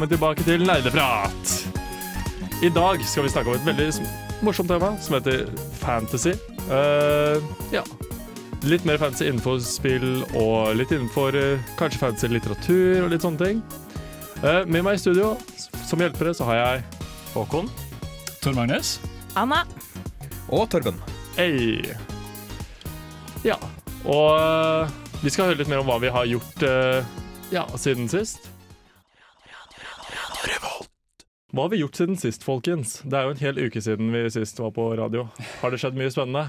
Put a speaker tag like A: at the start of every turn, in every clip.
A: Velkommen tilbake til Nerdeprat. I dag skal vi snakke om et veldig morsomt tema som heter fantasy. Uh, ja. Litt mer fantasy innenfor spill og litt innenfor uh, kanskje fantasy litteratur og litt sånne ting. Uh, med meg i studio som hjelpere så har jeg Håkon.
B: Tor Magnus?
C: Anna.
D: Og Torben.
A: Hey. Ja, og vi skal høre litt mer om hva vi har gjort ja, siden sist. Hva har vi gjort siden sist, folkens? Det er jo en hel uke siden vi sist var på radio. Har det skjedd mye spennende?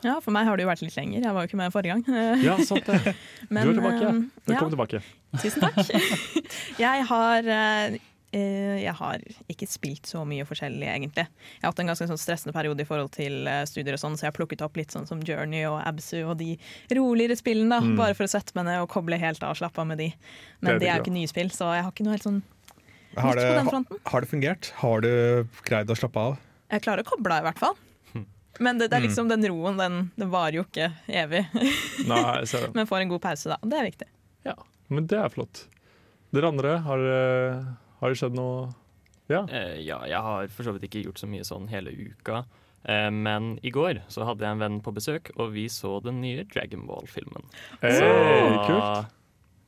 C: Ja, for meg har det jo vært litt lenger. Jeg var jo ikke med forrige gang.
A: Ja, sant det.
C: Men,
A: du er tilbake. Velkommen
C: ja. tilbake. Tusen takk. jeg har eh, eh, jeg har ikke spilt så mye forskjellig, egentlig. Jeg har hatt en ganske sånn stressende periode i forhold til eh, studier, og sånn, så jeg har plukket opp litt sånn som Journey og Absu og de roligere spillene. da,
A: Mm.
C: Bare for å sette meg ned og koble helt av og slappe av med de.
A: Det
C: Men
A: er
C: det er ikke nye spill, så jeg har ikke noe helt sånn
D: Har det,
C: på den fronten.
D: har det fungert? Har du greid å slappe av?
C: Jeg klarer å koble av, i hvert fall. Men det, det er liksom den roen, den, den varer jo ikke evig.
A: Nei, ser.
C: Men får en god pause, da. Det er viktig.
A: Ja, men det er flott. Dere andre, har, eh, har det skjedd noe Ja.
E: Eh, ja, jeg har for så vidt ikke gjort så mye sånn hele uka. Eh, men i går så hadde jeg en venn på besøk, og vi så den nye Dragon Ball-filmen.
A: Hey, kult.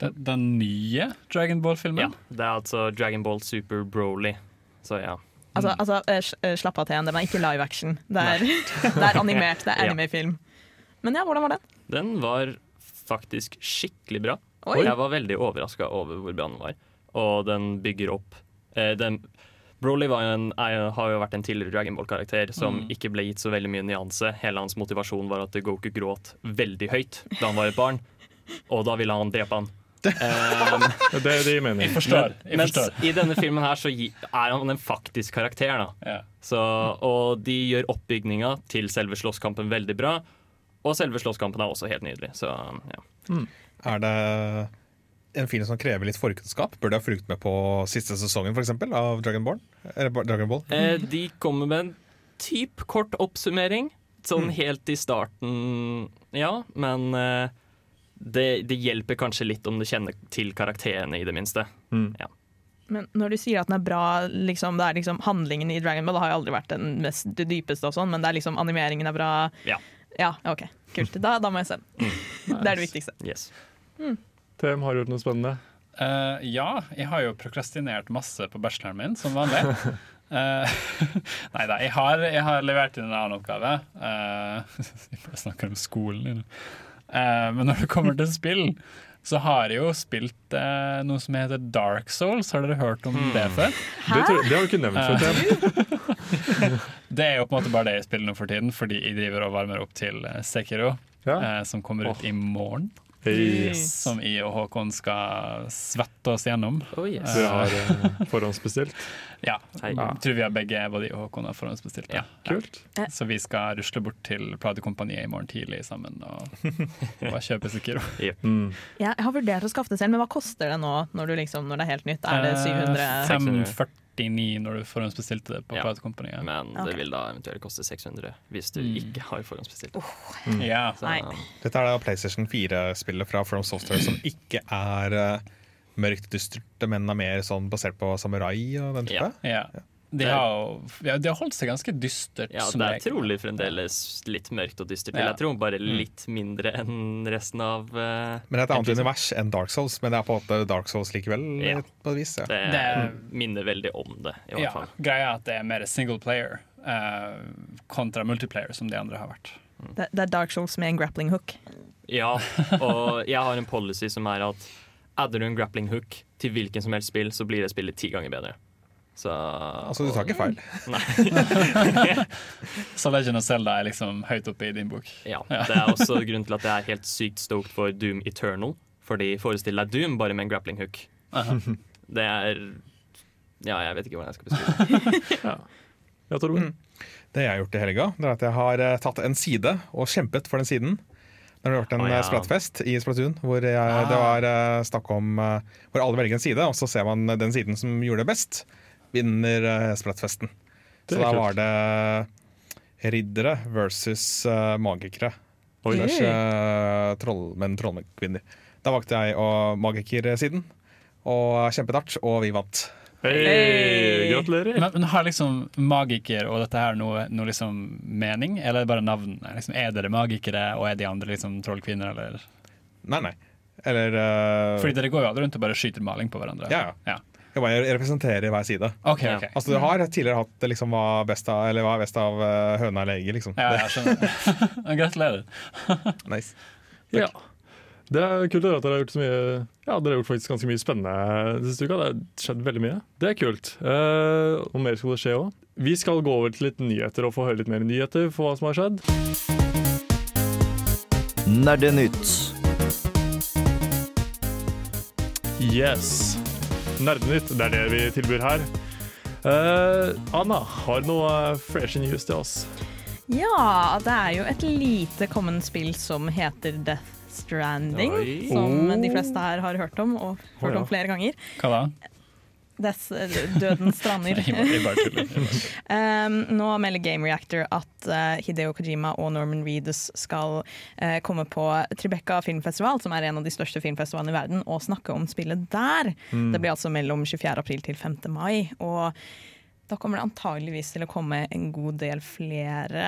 B: Den, den nye Dragon Ball-filmen?
E: Ja, det er altså Dragon Ball Super Broly. Så ja.
C: Altså, altså eh, eh, slapp av til Den det var ikke live action. Det er, det er animert, det er anime-film. Men ja, hvordan var den?
E: Den var faktisk skikkelig bra.
C: Oi.
E: Jeg var veldig overraska over hvor bra den var. Og den bygger opp eh, den, Broly var en, er, har jo vært en tidligere Dragon Ball-karakter som
B: Mm.
E: ikke ble gitt så veldig mye nyanse. Hele hans motivasjon var at Goku gråt veldig høyt da han var et barn, og da ville han drepe han. Um,
A: Det, det gir
B: Jeg
A: mening.
B: forstår. Jeg
E: Mens
B: forstår.
E: i denne filmen her så er han en faktisk karakter. da
B: Ja.
E: så, Og de gjør oppbygninga til selve slåsskampen veldig bra. Og selve slåsskampen er også helt nydelig. Så ja.
D: Er det en film som krever litt forkunnskap? Bør de ha fulgt med på siste sesongen for eksempel, av Dragon Ball? Dragon Ball?
E: eh, De kommer med en typ kort oppsummering. Sånn
B: Mm.
E: helt i starten, ja. Men eh, det, det hjelper kanskje litt om du kjenner til karakterene, i det minste.
A: Mm.
C: Men når du sier at den er bra, liksom, det er liksom handlingen i Dragon Ball, har jo aldri vært den mest det dypeste og sånn, men det er liksom animeringen er bra.
E: Ja.
C: Ja, OK. Kult. Da, da må jeg se den. Det er det viktigste.
E: Yes.
A: TM, har gjort noe spennende?
B: Uh, ja, jeg har jo prokrastinert masse på bacheloren min, som vanlig. Uh, nei da, jeg har, jeg har levert inn en annen oppgave. Uh, jeg bare snakker om skolen. jeg. Eh, men når det kommer til spill, så har jeg jo spilt eh, noe som heter Dark Souls. Har dere hørt om det før?
A: Det, tror, det har du ikke nevnt før, TM.
B: Det er jo på en måte bare det jeg spiller nå for tiden, fordi jeg driver og varmer opp til eh, Sekiro,
A: Ja.
B: eh, som kommer ut i morgen.
A: Yes.
B: Som I og Håkon skal svette oss gjennom.
E: Oh, yes.
A: Eh, vi har eh, forhåndsbestilt.
B: ja. Jeg tror vi har begge både I og Håkon har forhåndsbestilt.
E: Ja.
A: Kult. Ja.
B: Så vi skal rusle bort til Platekompaniet i morgen tidlig sammen og, og kjøpe Sekiro. yep.
A: mm.
C: ja, jeg har vurdert å skaffe det selv, men hva koster det nå når, liksom, når det er helt nytt? Er det eh, 700?
B: 540 49 når du forhåndsbestilte det på
E: ja,
B: Private Company. Ja.
E: Men
C: okay.
E: det vil da eventuelt koste 600 hvis du
B: mm.
E: ikke har forhåndsbestilt.
B: Oh.
E: Mm.
C: Yeah.
D: Så, Dette er da PlayStation 4-spillet fra From Software som ikke er uh, mørkt dystert, men er mer sånn basert på samurai og den type.
E: Ja.
B: ja. De har, ja, de har holdt seg ganske dystert.
E: Ja, det er trolig fremdeles litt mørkt og dystert.
B: Ja.
E: Jeg tror bare litt mindre enn resten av uh,
D: Men det er et annet univers enn Dark Souls, men det er på en måte Dark Souls likevel.
E: Ja.
D: på et vis, ja.
E: Det,
B: Det er-
E: minner veldig om det, i hvert
B: Ja,
E: fall.
B: greia er at det er mer single player uh, kontra multiplayer, som de andre har vært.
C: Det, det er Dark Souls med en grappling hook.
E: Ja, og jeg har en policy som er at adder du en grappling hook til hvilken som helst spill, så blir det spillet ti ganger bedre. Så
D: Altså, du tar ikke feil.
E: Nei.
B: Så Legend of Zelda er liksom høyt oppe i din bok.
E: Ja, Det er også grunnen til at jeg er helt sykt stoked for Doom Eternal. Fordi forestill deg Doom bare med en grappling hook. Det er Ja, jeg vet ikke hvordan jeg skal beskrive det.
A: Ja, Torben?
D: Mm. Det jeg har gjort i helga, det er at jeg har eh, tatt en side og kjempet for den siden. Det har vært en
E: oh, ja.
D: splattfest i Splatoon hvor jeg, det var eh, snakk om eh, Hvor alle velger en side, og så ser man den siden som gjorde det best, vinner eh, Splatfesten. Så da var det riddere versus uh, magikere.
A: Oi.
D: Slash uh, trollmenn, trollkvinner. Da valgte jeg å magikersiden, og kjempet hardt, og vi vant.
A: Hei, gratulerer.
B: Men, men har liksom magiker og dette her noe, noe liksom mening, eller er det bare navn? Liksom, er dere magikere, og er de andre liksom trollkvinner, eller
D: Nei, nei. Eller uh...
B: Fordi dere går jo alle rundt og bare skyter maling på hverandre.
D: Ja,
B: ja.
D: Jeg bare representerer hver side.
E: Okay,
B: okay.
D: Altså Du har tidligere hatt det liksom hva best av, eller hva er best av eh, høna eller egget, liksom.
B: Ja, jeg skjønner. Gratulerer.
D: Nice.
A: Ja. Det er kult å høre at dere har gjort så mye Ja, dere har gjort faktisk ganske mye spennende siste uka. Det har skjedd veldig mye. Det er kult. Uh, og mer skal det skje òg. Vi skal gå over til litt nyheter og få høre litt mer nyheter for hva som har skjedd.
F: Nerdenytt.
A: Yes. Nerdenytt, det er det vi tilbyr her. Uh, Anna, har du noe fresh news til oss?
C: Ja, det er jo et lite kommende spill som heter Death Stranding.
E: Oi.
C: Som
A: Oh.
C: de fleste her har hørt om, og hørt
A: ja.
C: om flere ganger.
B: Hva da?
C: Death, Dødens strander. Um, nå melder Game Reactor at uh, Hideo Kojima og Norman Reedus skal uh, komme på Tribeca filmfestival, som er en av de største filmfestivalene i verden, og snakke om spillet der. Det blir altså mellom 24. april til 5. mai. Og da kommer det antageligvis til å komme en god del flere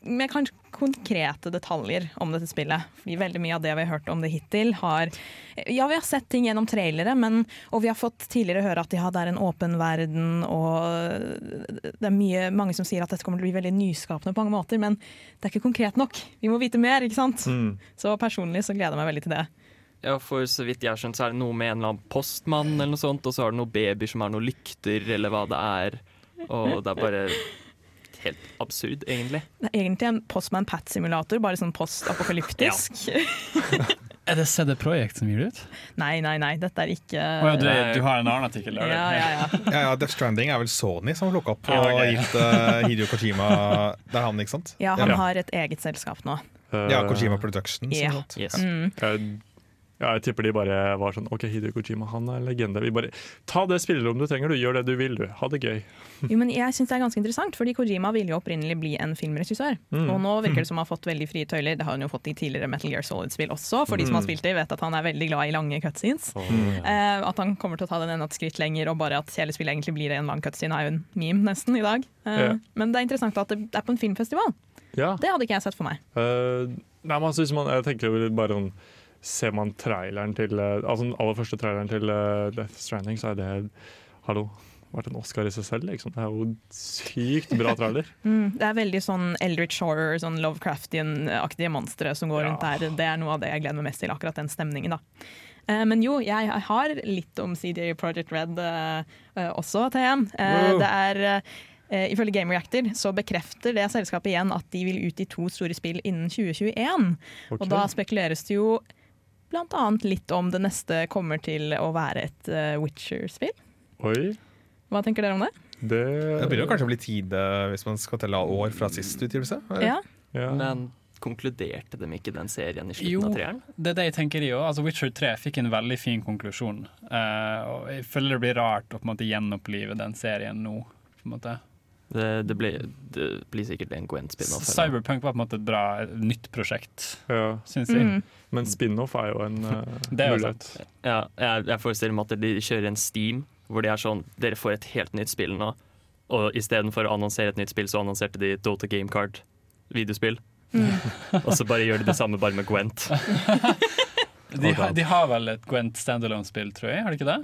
C: med kanskje konkrete detaljer om dette spillet. Fordi veldig mye av det vi har hørt om det hittil, har Ja, vi har sett ting gjennom trailere, men, og vi har fått tidligere høre at ja, det er en åpen verden, og det er mye, mange som sier at dette kommer til å bli veldig nyskapende på mange måter, men det er ikke konkret nok. Vi må vite mer, ikke sant?
A: Mm.
C: Så personlig så gleder jeg meg veldig til det.
E: Ja, for så vidt jeg har skjønt, så er det noe med en eller annen postmann eller noe sånt, og så har det noen babyer som har noen lykter, eller hva det er. Og det er bare helt absurd, egentlig.
C: Det er egentlig en Postman Pat-simulator, bare sånn postapokalyptisk.
B: Er det CD Projekt som gir det ut?
C: nei, nei, nei, dette er ikke
B: oh, ja, du, du har en annen artikkel der?
C: ja, ja, ja.
D: Ja, ja, Death Stranding er vel Sony som har plukka opp
B: Ja,
D: og
B: ok.
D: gitt uh, Hideo Kojima Det er han, ikke sant?
C: ja, han
A: Ja.
C: har et eget selskap nå.
A: Uh,
D: Ja, Kojima Productions. Yeah.
E: Yes.
C: Mm.
A: Ja, jeg tipper de bare var sånn OK, Hideo Kojima, han er en legende. Vi bare Ta det spillerommet du trenger, du. Gjør det du vil, du. Ha det gøy.
C: Jo, men jeg synes det er ganske interessant, fordi Kojima ville jo opprinnelig bli en filmregissør.
A: Mm.
C: Og nå virker det som han har fått veldig frie tøyler. Det har han jo fått i tidligere Metal Gear Solid-spill også. For de som har
A: Mm.
C: spilt det, vet at han er veldig glad i lange cutscenes. Eh, at han kommer til å ta den enda et skritt lenger, og bare at hele spillet egentlig blir en lang cutscene, er jo en meme nesten i dag. Uh,
A: yeah.
C: Men det er interessant at det er på en filmfestival.
A: Ja.
C: Det hadde ikke jeg sett for meg.
A: Uh, nei, men altså, hvis man, jeg tenker jo bare sånn Ser man traileren til eh, Altså den aller første traileren til eh, Death Stranding, så er det Hallo. Vært en Oscar i seg selv. Liksom. Det er jo sykt bra trailer.
C: Mm, det er veldig sånn Eldritch Horror, sånn Lovecraftian-aktige monstre som går
A: Ja.
C: rundt der. Det er noe av det jeg gleder meg mest til, akkurat den stemningen, da. Eh, Men jo, jeg har litt om CD Project Red eh, eh, også, til Eh,
A: Wow.
C: Det er eh, Ifølge Game Reactor så bekrefter det selskapet igjen at de vil ut i to store spill innen 2021.
A: Okay.
C: Og da spekuleres det jo blant annet litt om det neste kommer til å være et eh, Witcher-spill.
A: Oi.
C: Hva tenker dere om det?
A: Det,
D: Det begynner kanskje å bli tide hvis man skal telle år fra sist utgivelse.
C: Ja.
A: ja.
E: Men konkluderte de ikke den serien i
B: Jo.
E: slutten av treeren?
B: Det er det jeg tenker i òg. Altså, Witcher 3 fikk en veldig fin konklusjon. Uh, og jeg føler det blir rart å på en måte gjenopplive den serien nå. På en måte.
E: Det, det, ble, det blir sikkert en Gwent-spin-off.
B: Cyberpunk var på en måte et bra et nytt prosjekt,
A: ja.
B: syns jeg.
C: Mm.
A: Men spin-off er jo en uh,
B: Det er
A: mulighet.
E: Ja, jeg, jeg forestiller meg at de kjører en Steam, hvor de er sånn Dere får et helt nytt spill nå. Og istedenfor å annonsere et nytt spill, så annonserte de Dota Game Card videospill. og så bare gjør de det samme, bare med Gwent.
B: De, har- de har vel et Gwent standalone-spill, tror jeg? Har de ikke det?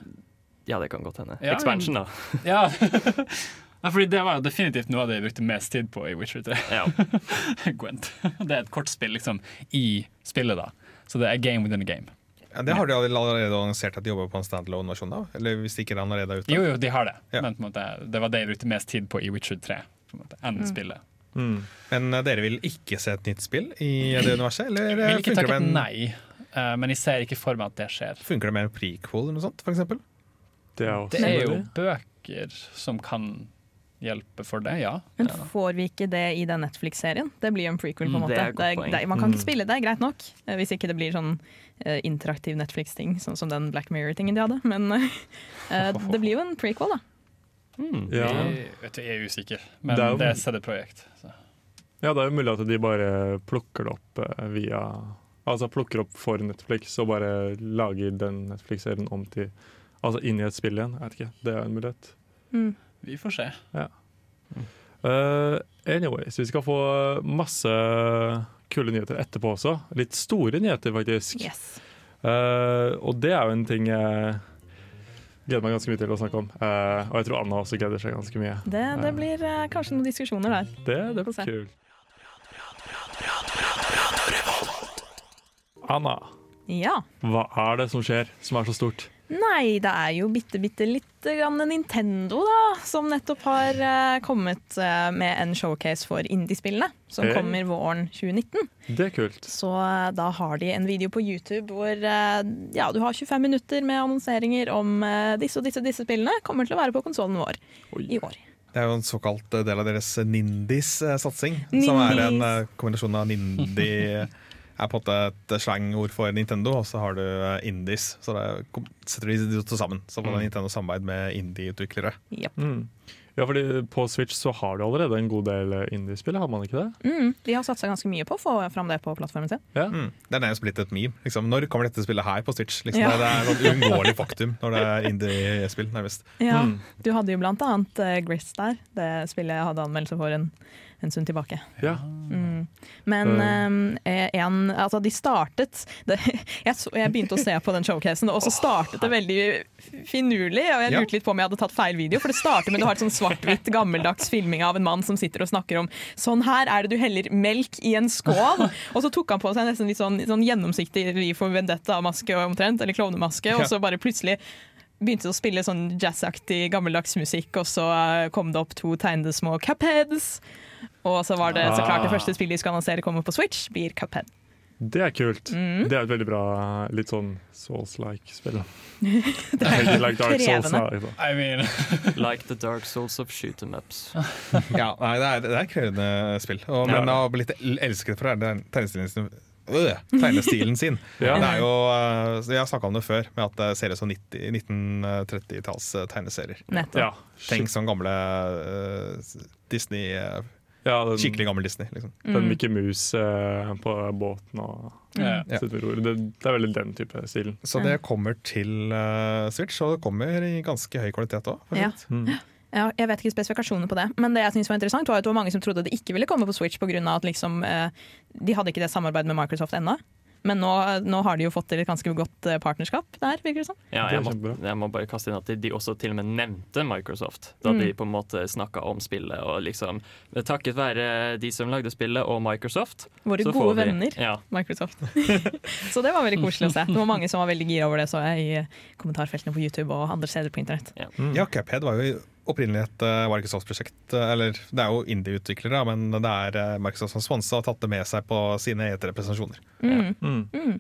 E: Ja, det kan godt hende.
B: Ja,
E: Expansion, da.
B: Ja. Ja fordi det var jo definitivt noe av det jeg brukte mest tid på i Witcher 3.
E: Ja.
B: Gwent. Det er et kortspill liksom i spillet, da. Så det er game within a game.
D: Ja, det har de allerede annonsert at de jobber på en standalone-versjon av? Eller hvis de ikke er allerede er ute?
B: Jo, jo, de har det.
D: Ja.
B: Men på en måte, det var det jeg brukte mest tid på i Witcher 3. På en måte, enn spillet.
A: Mm.
D: Men uh, dere vil ikke se et nytt spill i det universet? Eller
B: Jeg vil ikke takke
D: en,
B: nei, uh, men jeg ser ikke for meg at det skjer.
D: funker det med en prequel eller noe sånt, eksempel?
A: Det er
B: Det er jo bøker som kan hjelpe for det, ja.
C: Men får vi ikke det i den Netflix-serien? Det blir jo en prequel. på en
E: Mm,
C: måte.
E: det er
C: Det er, man kan
A: Mm.
C: ikke spille det, er greit nok. eh, Hvis ikke det blir sånn uh, interaktiv Netflix-ting, sånn som den Black Mirror-tingen de hadde. Men uh, det blir jo en prequel, da.
E: Mm.
A: Ja.
B: Jeg, vet jeg er usikker, men
A: Det
B: det
A: er
B: er,
A: jo-
B: et CD-projekt. så.
A: ja, det er jo mulig at de bare plukker det opp via Altså plukker opp for Netflix og bare lager den Netflix-serien om til Altså inn i et spill igjen. Jeg vet ikke. Det er en mulighet.
C: Mm.
B: Vi får se.
A: Eh, anyways, vi skal få masse kule nyheter etterpå også. Litt store nyheter, faktisk.
C: Yes.
A: Uh, og det er jo en ting jeg gleder meg ganske mye til å snakke om. Uh, og jeg tror Anna også gleder seg ganske mye.
C: Det, det blir kanskje noen diskusjoner der.
A: Det, det blir kult. Anna,
C: Ja.
A: hva er det som skjer som er så stort?
C: Nei, det er jo bitte, bitte litt grann Nintendo, da, som nettopp har eh, kommet eh, med en showcase for indiespillene, som
A: Hey.
C: kommer våren 2019.
A: Det er kult.
C: Så eh, da har de en video på YouTube hvor eh, ja, du har 25 minutter med annonseringer om eh, disse og disse, disse spillene. Kommer til å være på konsollen vår
A: Oi.
C: i år.
D: Det er jo en såkalt eh, del av deres Nindis-satsing. Som er en
C: Nindis.
D: eh, kombinasjon av Nindi er på en måte et slangord for Nintendo, og så har du eh, Indies. Så det er- kom- setter de to sammen. Så får
A: Mm.
D: Nintendo samarbeid med indie-utviklere.
C: Yep.
A: Mm. Ja, fordi på Switch så har du allerede en god del indiespill, har man ikke det?
C: Mm, de har satsa ganske mye på å få fram det på plattformen sin.
A: Ja.
D: Mm. Det er nærmest blitt et meme. Liksom. Når kommer dette spillet her på Switch? Liksom.
C: Ja.
D: Det, det er et uunngåelig faktum når det er indie-spill, nærmest.
C: Ja,
A: Mm.
C: Du hadde jo blant annet uh, Gris der, det spillet jeg hadde anmeldelse for en, en stund tilbake.
A: ja.
C: Mm. Men um, en, altså de startet det, jeg, så, jeg begynte å se på den showcasen, og så startet det veldig finurlig. Og jeg lurte litt på om jeg hadde tatt feil video, for det starter med du har et sånn svart-hvitt gammeldags filming av en mann som sitter og snakker om sånn her er det du heller melk i en skål. Og så tok han på seg nesten litt sånn, sånn gjennomsiktig Vi for Vendetta-maske omtrent, eller klovnemaske, og så bare plutselig begynte å spille sånn jazzaktig gammeldags musikk, og så eh, kom det opp to tegnede små Cupheads. Og så var det så klart det
A: Ah.
C: første spillet de skal annonsere kommer på Switch, blir Cuphead.
A: Det er kult.
C: Mm.
A: Det er et veldig bra, litt sånn Souls-like spill. Det er like Dark Souls, liksom.
B: I mean,
E: Like the Dark Souls of shoot 'em ups.
D: Ja, nei, det er, det er krevende spill. Og, Men jeg har blitt elsket for den tegnestilen sin. Øh, tegnestilen sin.
A: Ja.
D: Det er jo, øh, jeg har snakka om det før, med at det ser ut som 1930-talls eh, tegneserier.
A: Ja,
D: Tenk sånn gamle uh, Disney
A: ja, den,
D: Skikkelig gammel Disney, liksom.
A: den
C: Mm.
A: Mickey Mouse eh, på båten og
B: ja.
D: Ja.
A: Det, det er veldig den type stilen.
D: Så det kommer til uh, Switch, og det kommer i ganske høy kvalitet òg.
C: Ja.
A: Mm.
C: Ja, jeg vet ikke spesifikasjonene på det, men det jeg synes var interessant var at det var mange som trodde det ikke ville komme på Switch pga. at liksom, eh, de hadde ikke det samarbeidet med Microsoft ennå. Men nå, nå har de jo fått til et ganske godt eh, partnerskap der, virker det som.
E: Ja,
A: er
E: jeg, må, jeg må bare kaste inn at de, de også til og med nevnte Microsoft da
C: Mm.
E: de på en måte snakka om spillet. Og liksom Takket være de som lagde spillet og Microsoft.
C: Våre
E: så
C: gode
E: får vi-
C: venner,
E: Ja,
C: Microsoft. så det var veldig koselig å se. Det var mange som var veldig gira over det, så jeg i kommentarfeltene på YouTube og andre steder på internett.
A: Mm.
D: Ja, Cuphead var jo opprinnelig et uh, Microsoft-prosjekt. eh, Eller det er jo indie-utviklere, men det er eh, Microsoft som sponsa og tatt det med seg på sine E3-presentasjoner.
C: Mm.
A: Mm.
C: Mm.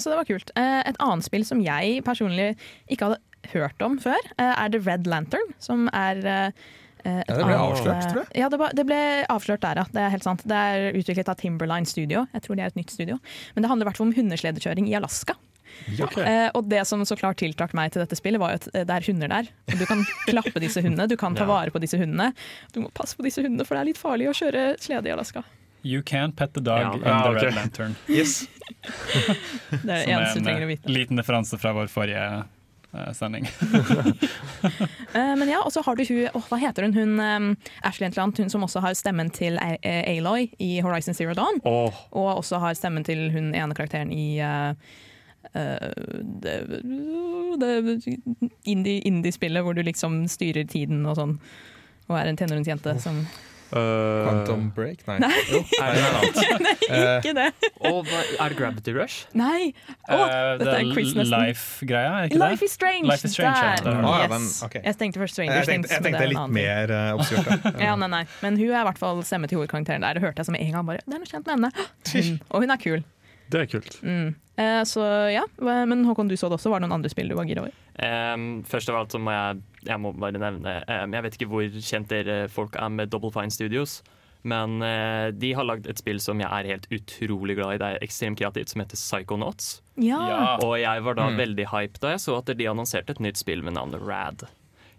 C: Så det var kult. Eh, Et annet spill som jeg personlig ikke hadde hørt om før, eh, er The Red Lantern. Som er eh, eh, et
D: Ja, det ble
C: annet,
D: avslørt,
C: eh,
D: tror jeg.
C: Ja, det ble avslørt der, ja. Det er helt sant. Det er utviklet av Timberline Studio. Jeg tror det er et nytt studio. Men det handler i hvert fall om hundesledekjøring i Alaska.
A: Ok.
C: Eh, og det som så klart tiltrakk meg til dette spillet, var jo at eh, det er hunder der. Du kan klappe disse hundene, du kan ta
E: Ja.
C: vare på disse hundene. Du må passe på disse hundene, for det er litt farlig å kjøre slede i Alaska.
B: You can't pet the dog
E: Ja,
B: in
A: ja,
B: the. Red Lantern.
D: Yes.
C: Det er det eneste du trenger å
B: en
C: vite.
B: eh, liten referanse fra vår forrige uh, sending.
C: Eh, men ja, og så har du hun, oh, hva heter hun, hun um, Ashley Entland, hun som også har stemmen til A- A- Aloy i Horizon Zero Dawn.
A: Oh.
C: Og også har stemmen til hun ene karakteren i uh, uh, det, det indie- indie-spillet hvor du liksom styrer tiden og sånn. Og er en tenåringsjente som
A: Eh,
D: Quantum Break? Nei.
C: Nei.
D: Jo, er det noe annet. Eh,
C: Ikke det.
E: Og er det Gravity Rush?
C: Nei! Oh,
B: uh,
C: dette er Chris quiz nesten.
B: Life-greia, er ikke det?
C: Life is Strange!
B: Life is Strange, ja.
C: Der!
D: Ah, ja,
C: yes.
D: den- ok.
C: Jeg tenkte først Stranger
D: jeg tenkte, jeg
C: men det
D: tenkte litt
C: annen
D: mer uh, obskurt.
C: Ja, nei, nei. Men hun er i hvert fall stemme til hovedkarakteren der. Det hørte jeg som en gang. bare, det er noe kjent med henne. Mm. Og hun er kul.
A: Det er kult.
C: Mm. Eh, så ja, Men Håkon, du så det også. Var det noen andre spill du var gira over?
E: Um, først av alt så må jeg, jeg må bare nevne um, Jeg vet ikke hvor kjent dere folk er med Double Fine Studios. Men uh, de har lagd et spill som jeg er helt utrolig glad i. Det er ekstremt kreativt, som heter Psychonauts.
C: Ja.
B: Ja.
E: Og jeg var da
D: Mm.
E: veldig hype da jeg så at de annonserte et nytt spill med navnet Rad.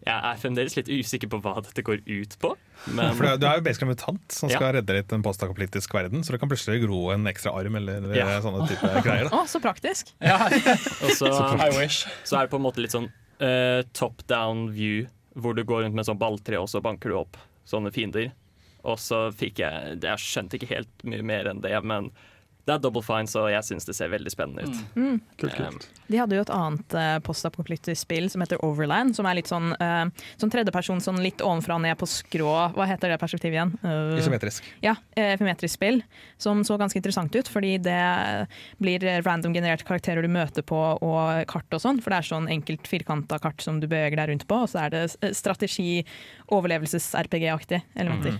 E: Jeg er fremdeles litt usikker på hva dette går ut på. Men
D: For du er jo basically en mutant som
E: Ja.
D: skal redde litt en postakapolitisk verden, så det kan plutselig gro en ekstra arm eller
E: Ja.
D: sånne type greier.
C: Å, oh, så praktisk.
B: Ja,
E: og så,
B: I wish.
E: så er det på en måte litt sånn uh, top down view, hvor du går rundt med sånn balltre, og så banker du opp sånne fiender. Og så fikk jeg Jeg skjønte ikke helt mye mer enn det, men det er double fine, så jeg syns det ser veldig spennende ut.
C: Mm.
A: Kult,
E: Um,
A: kult.
C: De hadde jo et annet uh, postapokalyptisk spill som heter Overland, som er litt sånn, uh, sånn tredjeperson, sånn litt ovenfra og ned på skrå. Hva heter det perspektivet igjen? Uh,
D: Isometrisk.
C: Ja, eh, epimetrisk spill, som så ganske interessant ut, fordi det blir random genererte karakterer du møter på, og kart og sånn, for det er sånn enkelt firkanta kart som du beveger deg rundt på, og så er det eh, strategi, overlevelses-RPG-aktige elementer.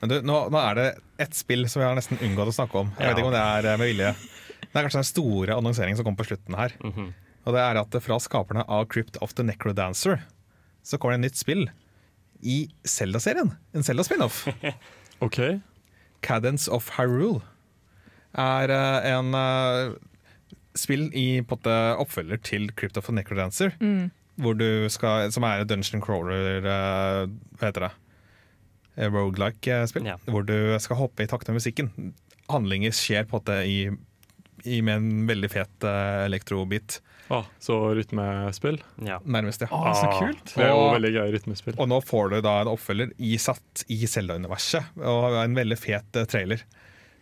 D: Men du, nå, nå er det ett spill som jeg har nesten unngått å snakke om. Jeg vet ikke om det er eh, med vilje. Det er kanskje den store annonseringen som kommer på slutten her.
E: mhm.
D: Og det er at fra skaperne av Crypt of the Necrodancer så kommer det et nytt spill i Zelda-serien. En Zelda-spin-off.
A: OK.
D: Cadence of Hyrule er uh, en uh, spill i potte oppfølger til Crypt of the Necrodancer.
C: Mm.
D: Hvor du skal, som er Dungeon Crawler uh, Hva heter det? Eh, Roguelike-spill.
E: Ja.
D: Hvor du skal hoppe i takt med musikken. Handlinger skjer på en måte i, i med en veldig fet uh, elektrobit,
A: Ah, så rytmespill.
E: Ja.
D: nærmest. ja.
B: Å, så
A: Ah,
B: kult.
A: Det er jo veldig gøy rytmespill.
D: Og nå får du da en oppfølger i, satt i Zelda-universet, og en veldig fet eh, trailer.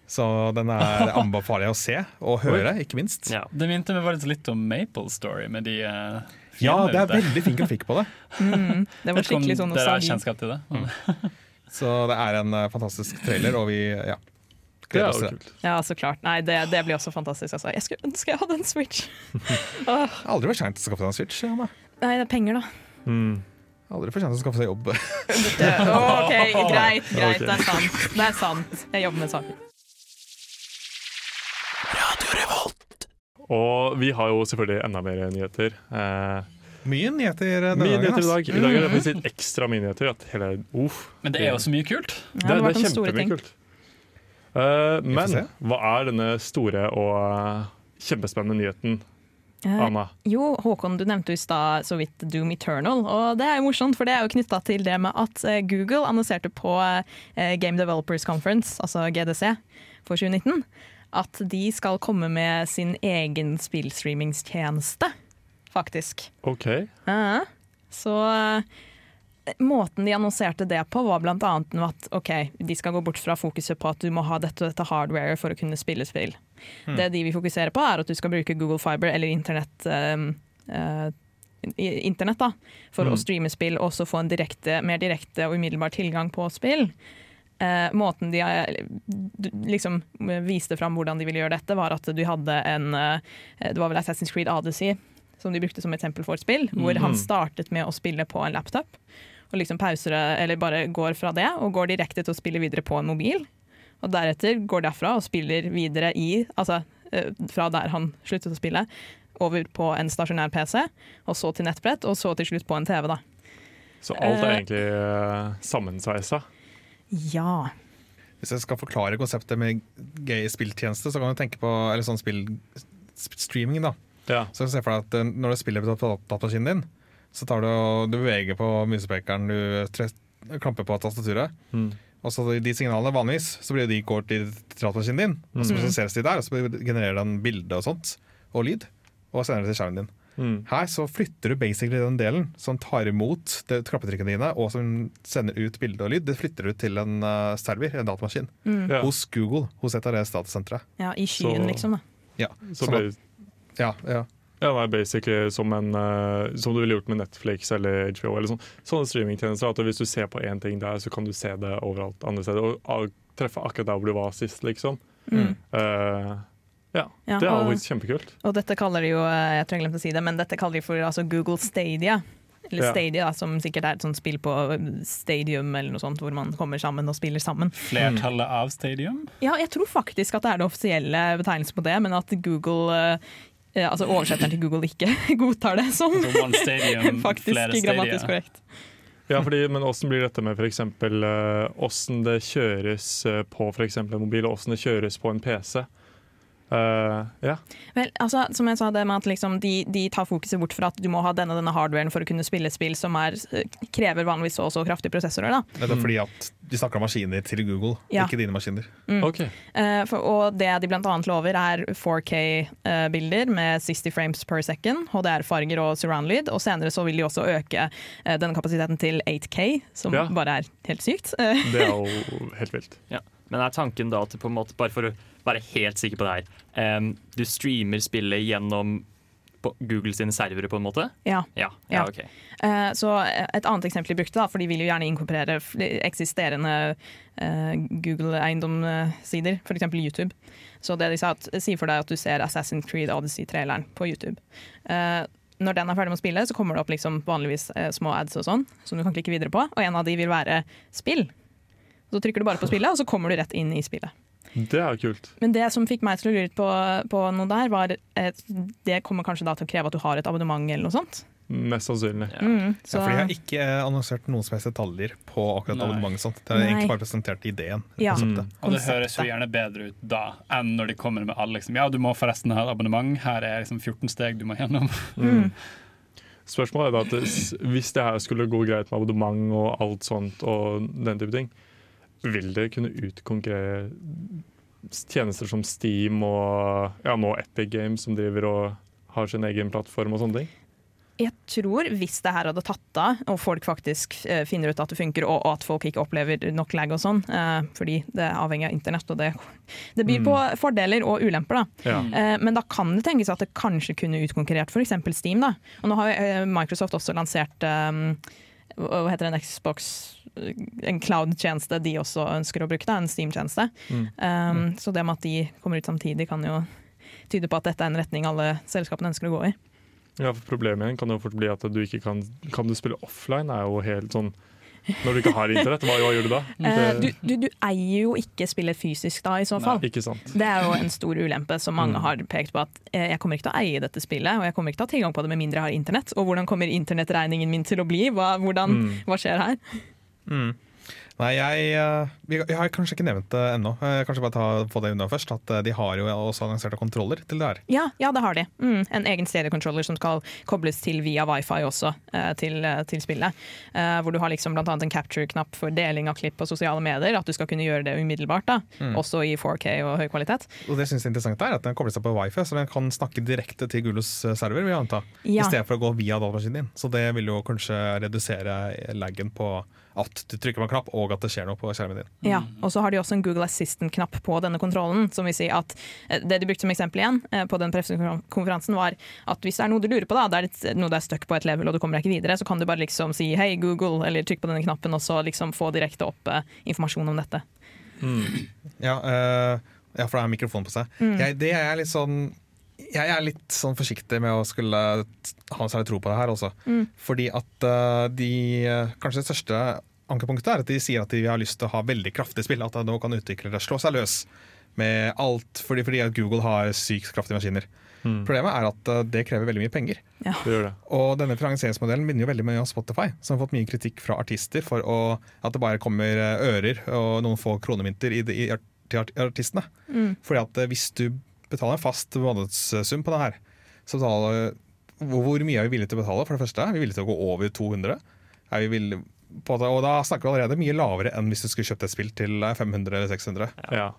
D: Så den er anbefaler jeg å se, og høre, ikke minst.
E: ja.
B: Det minte meg faktisk litt om Maple Story med de uh,
D: Ja, det er veldig fin grafikk på det.
C: Mm. Det var skikkelig sånn
B: Dere har kjennskap til det?
D: Så det er en eh, fantastisk trailer, og vi ja, gleder
A: er
D: oss til det.
C: Ja, så klart. Nei, det, det blir også fantastisk. Altså. Jeg skulle ønske jeg hadde en Switch.
D: Har Aldri for seint å skaffe seg en Switch. Anna.
C: nei, det er penger, da.
A: Mm.
D: Aldri for sent å skaffe seg jobb.
C: OK, greit, greit. Det er sant. Det er sant. Jeg jobber med saken.
A: Og vi har jo selvfølgelig enda mer nyheter. Eh,
D: Mye nyheter denne
A: mye nyheter i dag. I dag er det faktisk litt ekstra mye nyheter. At hele, uff,
B: Men det er jo så mye kult.
C: Ja,
A: det,
C: det
A: det er kjempemye kult. Uh, men hva er denne store og eh, kjempespennende nyheten,
C: Eh,
A: Anna?
C: Jo, Håkon, du nevnte jo i stad så vidt Doom Eternal, og det er jo morsomt, for det er jo knytta til det med at Google annonserte på Game Developers Conference, altså GDC, for 2019, at de skal komme med sin egen spillstreamingstjeneste, faktisk.
A: OK.
C: Ja, Så eh, måten de annonserte det på, var annet at ok, de skal gå bort fra fokuset på at du må ha dette, og dette hardware for å kunne spille spill. Det de vil fokusere på, er at du skal bruke Google Fiber eller internett, eh, uh, internett da, for
A: Mm.
C: å streame spill og også få en direkte, mer direkte og umiddelbar tilgang på spill. Eh, måten de eh, liksom viste fram hvordan de ville gjøre dette, var at du hadde en eh, Det var vel Assassin's Creed Odyssey som de brukte som eksempel for et spill, hvor han
A: Mhm.
C: startet med å spille på en laptop. Og liksom pauser eller bare går fra det og går direkte til å spille videre på en mobil. Og deretter går derfra og spiller videre i Altså eh, fra der han sluttet å spille, over på en stasjonær PC, og så til nettbrett, og så til slutt på en TV, da.
A: Så alt er
C: Eh.
A: egentlig uh, sammensveisa.
C: Ja.
D: Hvis jeg skal forklare konseptet med gay spilltjeneste, så kan du tenke på eller sånn spill, streaming. da.
A: Ja.
D: Så se for deg at eh, Når du spiller på datamaskinen din, så tar du og du beveger på musespekeren, du tre, klamper på tastaturet.
A: Mm.
D: Og så de signalene vanligvis så blir de går til datamaskinen din, og så
C: Mm.
D: prosesseres de der, og så genererer den bilde og sånt, og lyd, og sender det til skjermen din.
A: Mm.
D: Her så flytter du basically den delen som tar imot det- klappetrykkene dine, og som sender ut bilde og lyd. Det flytter du til en uh, server, en datamaskin,
C: Mm.
A: Ja.
D: hos Google, hos et av det datasentre.
C: ja, i skyen,
A: Så-
C: liksom. da.
D: Ja,
A: Så
D: sånn
A: ble
D: at- ja, ja.
A: Ja, det er basically som, en, uh, som du ville gjort med Netflix eller HBO. eller sånn. Sånne streamingtjenester. At hvis du ser på én ting der, så kan du se det overalt andre steder. Og treffe akkurat der hvor du var sist, liksom.
C: Mm.
A: Uh, ja,
C: Ja,
A: det er
C: og-
A: kjempekult.
C: Og dette kaller de jo eh, jeg tror jeg glemte å si det, men dette kaller de for altså, Google Stadia. Eller
A: Ja.
C: Stadia, da, som sikkert er et sånt spill på Stadium eller noe sånt, hvor man kommer sammen og spiller sammen.
B: Flertallet av Stadium.
C: Ja, jeg tror faktisk at det er det offisielle betegnelsen på det, men at Google eh, eh, Altså oversetteren til Google ikke godtar det som
B: Altså Stadium,
C: faktisk grammatisk korrekt.
A: Ja, fordi, Men åssen blir dette med f.eks. åssen det kjøres eh, på f.eks. en mobil, og åssen det kjøres på en PC? Eh, yeah.
C: Vel, altså, som jeg sa, det med at liksom, de, de tar fokuset bort fra at du må ha denne denne hardwaren for å kunne spille spill som er, eh, krever vanligvis så og så kraftige prosessorer. Da.
D: Det er fordi at de snakker om maskiner til Google,
C: Ja.
D: ikke dine maskiner.
A: Mm.
C: Okay. Uh, for, og det de annet lover er 4K-bilder med 60 frames per second, HDR-farger og surround-lyd. Og senere så vil de også øke uh, denne kapasiteten til 8K, som
A: Ja.
C: bare er helt sykt.
A: Det er jo helt vilt.
E: Ja. Men er tanken da at på en måte, bare for å være helt sikker på det her, Um, du streamer spillet gjennom Google sine servere, på en måte?
C: ja.
E: Ja.
C: Ja.
E: okay. ok.
C: Eh, så et annet eksempel de brukte, da, for de vil jo gjerne inkorporere eksisterende uh, Google-eiendomssider, f.eks. YouTube. Så det de sa, at, si for deg at du ser Assassin's Creed Odyssey-traileren på YouTube. Uh, når den er ferdig med å spille, så kommer det opp liksom vanligvis eh, små ads og sånn, som du kan klikke videre på, og en av de vil være spill. Så trykker du bare på spillet, og så kommer du rett inn i spillet.
A: Det er kult.
C: Men det som fikk meg til å lure litt på, på noe der, var et, det kommer kanskje da til å kreve at du har et abonnement eller noe sånt.
A: Mest sannsynlig.
E: Ja.
C: Mm,
D: Ja, for de har ikke eh, annonsert noen som helst detaljer på akkurat
B: Nei.
D: abonnementet. og sånt. Det har
C: Nei.
D: egentlig bare presentert ideen.
C: Ja.
D: Mm.
B: Og det høres jo gjerne bedre ut da enn når de kommer med alle. Liksom. Ja, du må forresten ha et abonnement. Her er liksom 14 steg du må gjennom.
C: mm.
A: Spørsmålet er da at hvis det her skulle gå greit med abonnement og alt sånt, og den type ting, vil det kunne utkonkurrere tjenester som Steam og ja, nå Epic Games, som driver og har sin egen plattform og sånne ting?
C: Jeg tror hvis det her hadde tatt av, og folk faktisk eh, finner ut at det funker, og, og at folk ikke opplever nok lag og sånn, eh, fordi det er avhengig av internett, og det, det byr på fordeler og ulemper, da.
A: Ja.
C: Eh, men da kan det tenkes at det kanskje kunne utkonkurrert f.eks. Steam. da. Og nå har eh, Microsoft også lansert um, hva heter det, en Xbox en cloud-tjeneste de også ønsker å bruke, da, en Steam-tjeneste.
A: Mm.
C: Um, så det med at de kommer ut samtidig kan jo tyde på at dette er en retning alle selskapene ønsker å gå i.
A: Ja, for Problemet kan jo fort bli at du ikke kan Kan du spille offline? er jo helt sånn Når du ikke har internett, hva, hva gjør du da?
C: Eh, du, du, du eier jo ikke spillet fysisk da, i så fall.
A: ikke sant.
C: Det er jo en stor ulempe som mange
A: Mm.
C: har pekt på. At eh, jeg kommer ikke til å eie dette spillet, og jeg kommer ikke til å ha tilgang på det med mindre jeg har internett. Og hvordan kommer internettregningen min til å bli? Hva, hvordan,
A: Mm.
C: hva skjer her?
D: Mm. Nei, jeg, eh, jeg har kanskje ikke nevnt det ennå. Eh, Kanskje bare ta, få det unna først. At eh, de har jo også annonserte kontroller til det her.
C: Ja, ja det har de. Mm, en egen stereokontroller som skal kobles til via wifi også til, til spillet. Hvor du har liksom annet en capture-knapp for deling av klipp på sosiale medier. At du skal kunne gjøre det umiddelbart, da.
D: Mm.
C: også i 4K og høy kvalitet.
D: Og det synes jeg er interessant er at Den kobler seg på wifi, så den kan snakke direkte til eh, server. vil jeg anta,
C: Ja.
D: I stedet for å gå via datamaskinen din. Så det vil jo kanskje redusere laggen på at du trykker på en knapp, og at det skjer noe på skjermen din.
C: Ja, og så har de også en Google Assistant-knapp på denne kontrollen. Som vil si at eh, Det de brukte som eksempel igjen eh, på den pressekonferansen, var at hvis det er noe du lurer på, da, det er noe det er stuck på et level og du kommer deg ikke videre, så kan du bare liksom si hei, Google, eller trykk på denne knappen, og så liksom få direkte opp eh, informasjon om dette.
D: Ja, øh, ja for det er mikrofon på seg.
C: Mm.
D: Jeg, det er litt sånn jeg er litt sånn forsiktig med å skulle ha noe særlig tro på det her også.
C: Mm.
D: Fordi at eh, de Kanskje det største ankepunktet er at de sier at de har lyst til å ha veldig kraftige spill. At nå kan utviklere slå seg løs med alt fordi, fordi at Google har sykt kraftige maskiner.
A: Mm.
D: Problemet er at eh, det krever veldig mye penger.
A: Det gjør det.
D: Og denne finansieringsmodellen minner jo veldig mye om Spotify, som har fått mye kritikk fra artister for å, at det bare kommer eh, ører og noen få kronemynter i, i, til artistene.
C: Mm.
D: Fordi at eh, hvis du betaler en fast månedssum på det her, så betaler hvor mye er vi villige til å betale? For det første, er vi villige til å gå over 200? Er vi villige på det? Og da snakker vi allerede mye lavere enn hvis du skulle kjøpt et spill til eh, 500 eller 600.
A: Ja.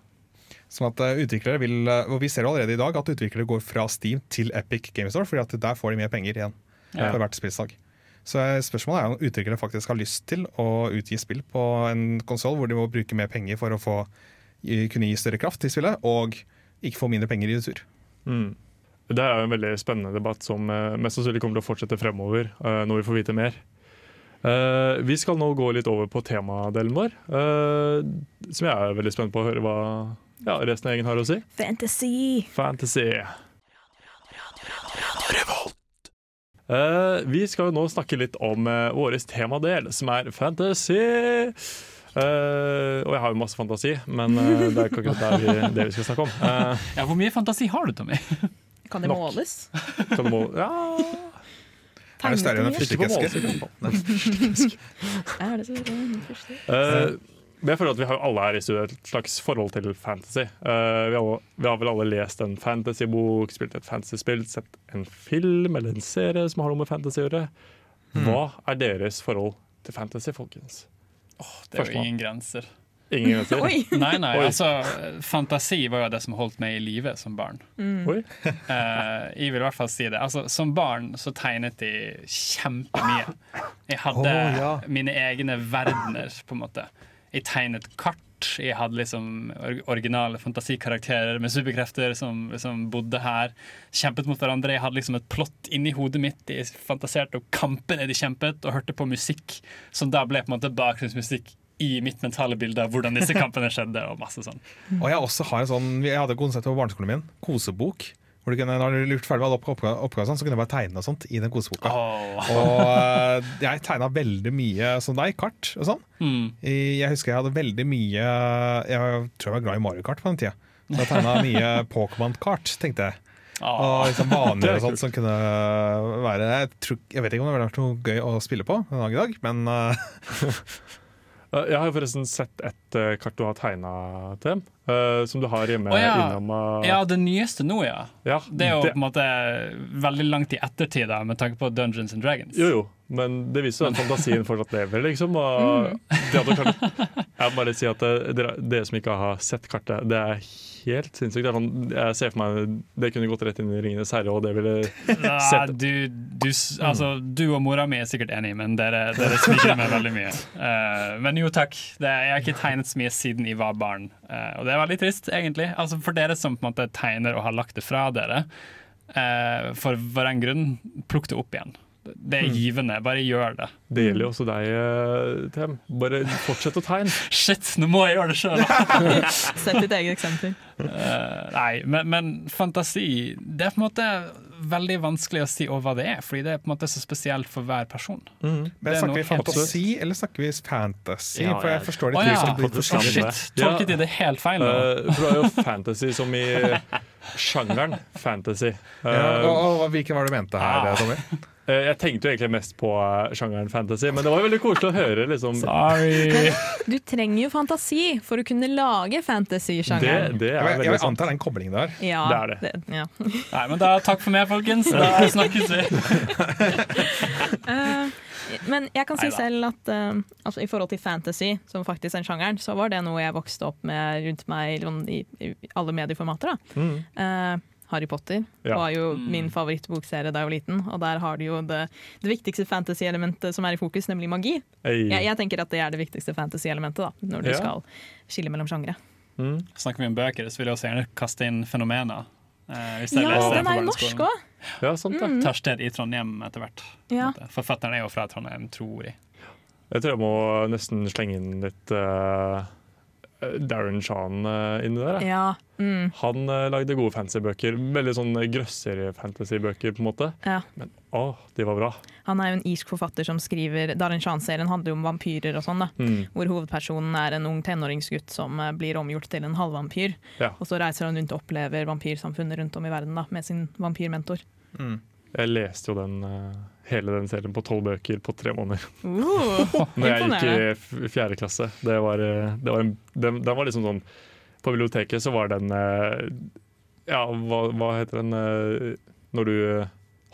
D: Sånn at eh, utviklere vil, eh, og Vi ser jo allerede i dag at utviklere går fra Steam til Epic Game Store, fordi at der får de mer penger igjen
A: Ja.
D: for hvert spillsalg. Så eh, spørsmålet er om utviklere faktisk har lyst til å utgi spill på en konsoll hvor de må bruke mer penger for å få, kunne gi større kraft til spillet, og ikke få mindre penger i retur.
A: Mm. Det er jo en veldig spennende debatt som eh, mest sannsynlig kommer til å fortsette fremover eh, når vi får vite mer. Eh, vi skal nå gå litt over på temadelen vår, eh, som jeg er veldig spent på å høre hva ja, resten av gjengen har å si.
C: Fantasy!
A: Fantasy. Eh, vi skal jo nå snakke litt om vår temadel, som er fantasy. Eh, og jeg har jo masse fantasi, men uh, det er ikke akkurat det, vi, det vi skal snakke om. Uh,
B: Ja, Hvor mye fantasi har du, Tommy?
C: Kan det måles?
A: Kan det må, ja,
D: Er det større enn en fyrstikkeske?
C: Er det så enn
A: Eh, men jeg føler at vi har alle her i studiet et slags forhold til fantasy. Uh, vi, har, vi har vel alle lest en fantasybok, spilt et fantasyspill, sett en film eller en serie som har noe med fantasy å gjøre. Hva er deres forhold til fantasy, folkens?
B: Det er jo ingen grenser.
A: Ingen grenser?
C: Oi!
B: Nei, nei,
A: Oi.
B: altså Fantasi var jo det som holdt meg i live som barn.
A: Oi.
B: uh, jeg vil i hvert fall si det. Altså, som barn så tegnet jeg kjempemye. Jeg hadde
D: oh, ja.
B: mine egne verdener, på en måte. Jeg tegnet kart. Jeg hadde liksom originale fantasikarakterer med superkrefter som, som bodde her. Kjempet mot hverandre. Jeg hadde liksom et plott inni hodet mitt. Jeg fantaserte om kampene de kjempet, og hørte på musikk som da ble på en måte bakgrunnsmusikk i mitt mentale bilde av hvordan disse kampene skjedde. og masse sånn.
D: Og jeg også har en sånn, jeg hadde et konsept på barneskolen min, kosebok. Hvor du kunne, når du lurt ferdig med alle oppgaver, oppgaver sånn, så kunne du bare tegne og sånt i den koseboka.
B: Oh.
D: Og eh, jeg tegna veldig mye som deg, kart og sånn.
B: Mm.
D: Jeg husker jeg hadde veldig mye Jeg tror jeg var glad i Mario Kart på den tida. Så jeg tegna mye Pokémon-kart, tenkte jeg.
B: Åh.
D: Og liksom baner
A: er
D: og sånt som kunne være jeg, tror, jeg vet ikke om det ville vært noe gøy å spille på en dag i dag, men Eh,
A: jeg har forresten sett et eh, kart du har tegna, til, eh, som du har hjemme
B: Oh, ja.
A: innom uh...
B: Ja, det nyeste nå, ja.
A: ja,
B: Det er jo på en måte veldig langt i ettertid da, med tanke på Dungeons and Dragons.
A: Jo, jo, men det viser jo at fantasien fortsatt lever, liksom. Og de hadde klart, jeg må bare si at eh, dere, dere som ikke har sett kartet, det er helt sinnssykt. Sånn, jeg ser for meg det kunne gått rett inn i Ringenes herre, og det ville Sett-
B: du, du, altså, du og mora mi er sikkert enig, men dere, dere smiker meg veldig mye. Uh, men jo takk, det, jeg har ikke tegnet så mye siden jeg var barn. uh, og det er veldig trist, egentlig. Altså, for dere som på en måte tegner og har lagt det fra dere, uh, for hver en grunn, plukk det opp igjen. Det er givende. Bare gjør det.
A: Det gjelder jo også deg, eh, Tem. Bare fortsett å tegne.
B: Shit, nå må jeg gjøre det sjøl!
C: Sett ditt eget eksempel.
B: Uh, nei, men, men fantasi Det er på en måte veldig vanskelig å si over hva det er, fordi det er på en måte så spesielt for hver person.
D: men
B: er
D: Snakker vi
B: helt
D: fantasi, eller snakker vi fantasy?
E: Ja,
D: For jeg forstår
B: Å
D: det
B: ja.
D: ikke.
E: oh.
B: Shit, tolket jeg det helt feil nå?
A: Eh, for det er jo fantasy som i sjangeren fantasy. Uh,
D: Ja, og, og, og Hvilken var det du mente her. Tommy?
A: Eh, jeg tenkte jo egentlig mest på eh, sjangeren fantasy, men det var jo veldig koselig å høre. liksom
B: Sorry.
C: Du trenger jo fantasi for å kunne lage
A: Det,
C: fantasy-sjangeren.
A: det
D: Jeg,
A: er
D: jeg,
A: sant.
D: antar den koblingen der.
C: Ja,
A: Det er det.
C: ja.
B: Nei, men da takk for meg, folkens. Da snakkes vi.
C: uh, men jeg kan si
B: Neida.
C: selv at uh, altså, i forhold til fantasy, som faktisk er sjangeren, så var det noe jeg vokste opp med rundt meg sånn, i, i alle medieformater. Da.
A: Mm.
C: Eh, Harry Potter
A: Ja.
C: var jo
B: Mm.
C: min favorittbokserie da jeg var liten. Og der har du jo det, det viktigste fantasy-elementet som er i fokus, nemlig magi. Jeg, jeg tenker at det er det viktigste fantasy-elementet da, når du
A: Ja.
C: skal skille mellom sjangre.
A: Mm.
B: Snakker vi om bøker, så vil jeg også gjerne kaste inn fenomener. Eh,
C: Ja,
B: leser
C: den er jo norsk òg!
A: Ja, sant det.
C: Mm.
B: Tar sted i Trondheim etter hvert.
C: Ja.
B: Forfatteren er jo fra Trondheim, tror jeg.
A: Jeg tror jeg må nesten slenge inn litt eh, Darren Shan eh, inni der.
C: Ja. Mm.
A: Han eh, lagde gode fantasybøker. Veldig sånn grøssere fantasybøker, på en måte.
C: ja.
A: Men å, de var bra.
C: Han er jo en irsk forfatter som skriver Darren Shan-serien handler jo om vampyrer og sånn. da
A: Mm.
C: Hvor hovedpersonen er en ung tenåringsgutt som eh, blir omgjort til en halvvampyr.
A: Ja.
C: Og så reiser han rundt og opplever vampyrsamfunnet rundt om i verden da med sin vampyrmentor.
D: Mm.
A: Jeg leste jo den, eh, hele den serien på tolv bøker på tre måneder.
C: Uh,
A: Når jeg gikk i fjerde klasse. Det var, eh, det var en, den, den var liksom sånn På biblioteket så var den eh, Ja, hva, hva heter den når du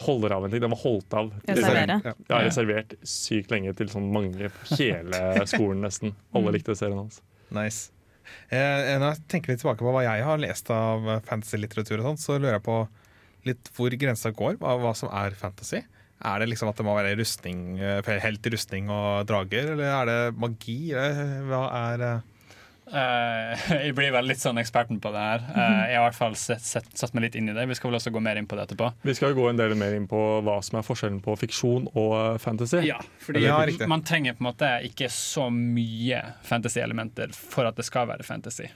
A: holder av en ting? Den var holdt av.
C: Reservere.
D: Ja.
A: Reservert sykt lenge til sånn mange på hele skolen, nesten. Alle
C: Mm.
A: likte serien hans.
D: Nice. Eh, når jeg tenker litt tilbake på hva jeg har lest av fantasy-litteratur, så lurer jeg på litt hvor grensa går, hva, hva som er fantasy. Er det liksom at det må være rustning, eh, helt i rustning og drager, eller er det magi? Hva er eh,
B: Eh, jeg blir vel litt sånn eksperten på det her. Uh, jeg har i hvert fall sett, sett, satt meg litt inn i det. Vi skal vel også gå mer inn på det etterpå.
A: Vi skal gå en del mer inn på hva som er forskjellen på fiksjon og eh, fantasy.
B: Ja, fordi
D: Ja,
B: man trenger på en måte ikke så mye fantasy-elementer for at det skal være fantasy.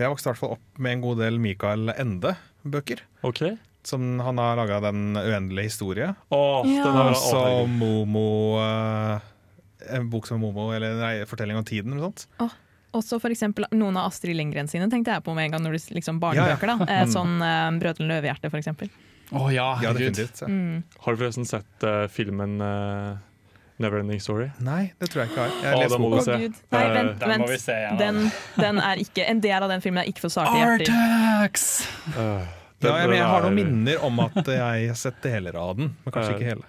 D: Jeg vokste i hvert fall opp med en god del Mikael Ende-bøker.
A: Ok.
D: Som han har laga Den uendelige historie.
A: Oh,
C: Ja.
D: Og så Momo eh, En bok som Momo, eller nei, Fortelling om tiden, eller sånt. sånt.
C: Også for eksempel noen av Astrid Lindgren sine tenkte jeg på med en gang når du liksom barnebøker. da eh, Sånn uh, 'Brødrene Løvehjerte', for eksempel.
B: Å ja,
D: Ja,
B: herregud.
D: Ja.
C: Mm.
A: Har du forresten sett uh, filmen uh, Neverending Story?
D: Nei, det tror jeg ikke har. Jeg har lest boka.
A: se.
C: Nei,
A: vent,
C: vent,
B: Den må vi se igjen.
C: Den, den er ikke, en del av den filmen er ikke for sarte hjerter.
B: Artax!
A: Uh,
D: Ja, jeg, men jeg har noen minner om at jeg har sett deler av den, men kanskje
A: uh,
D: ikke hele.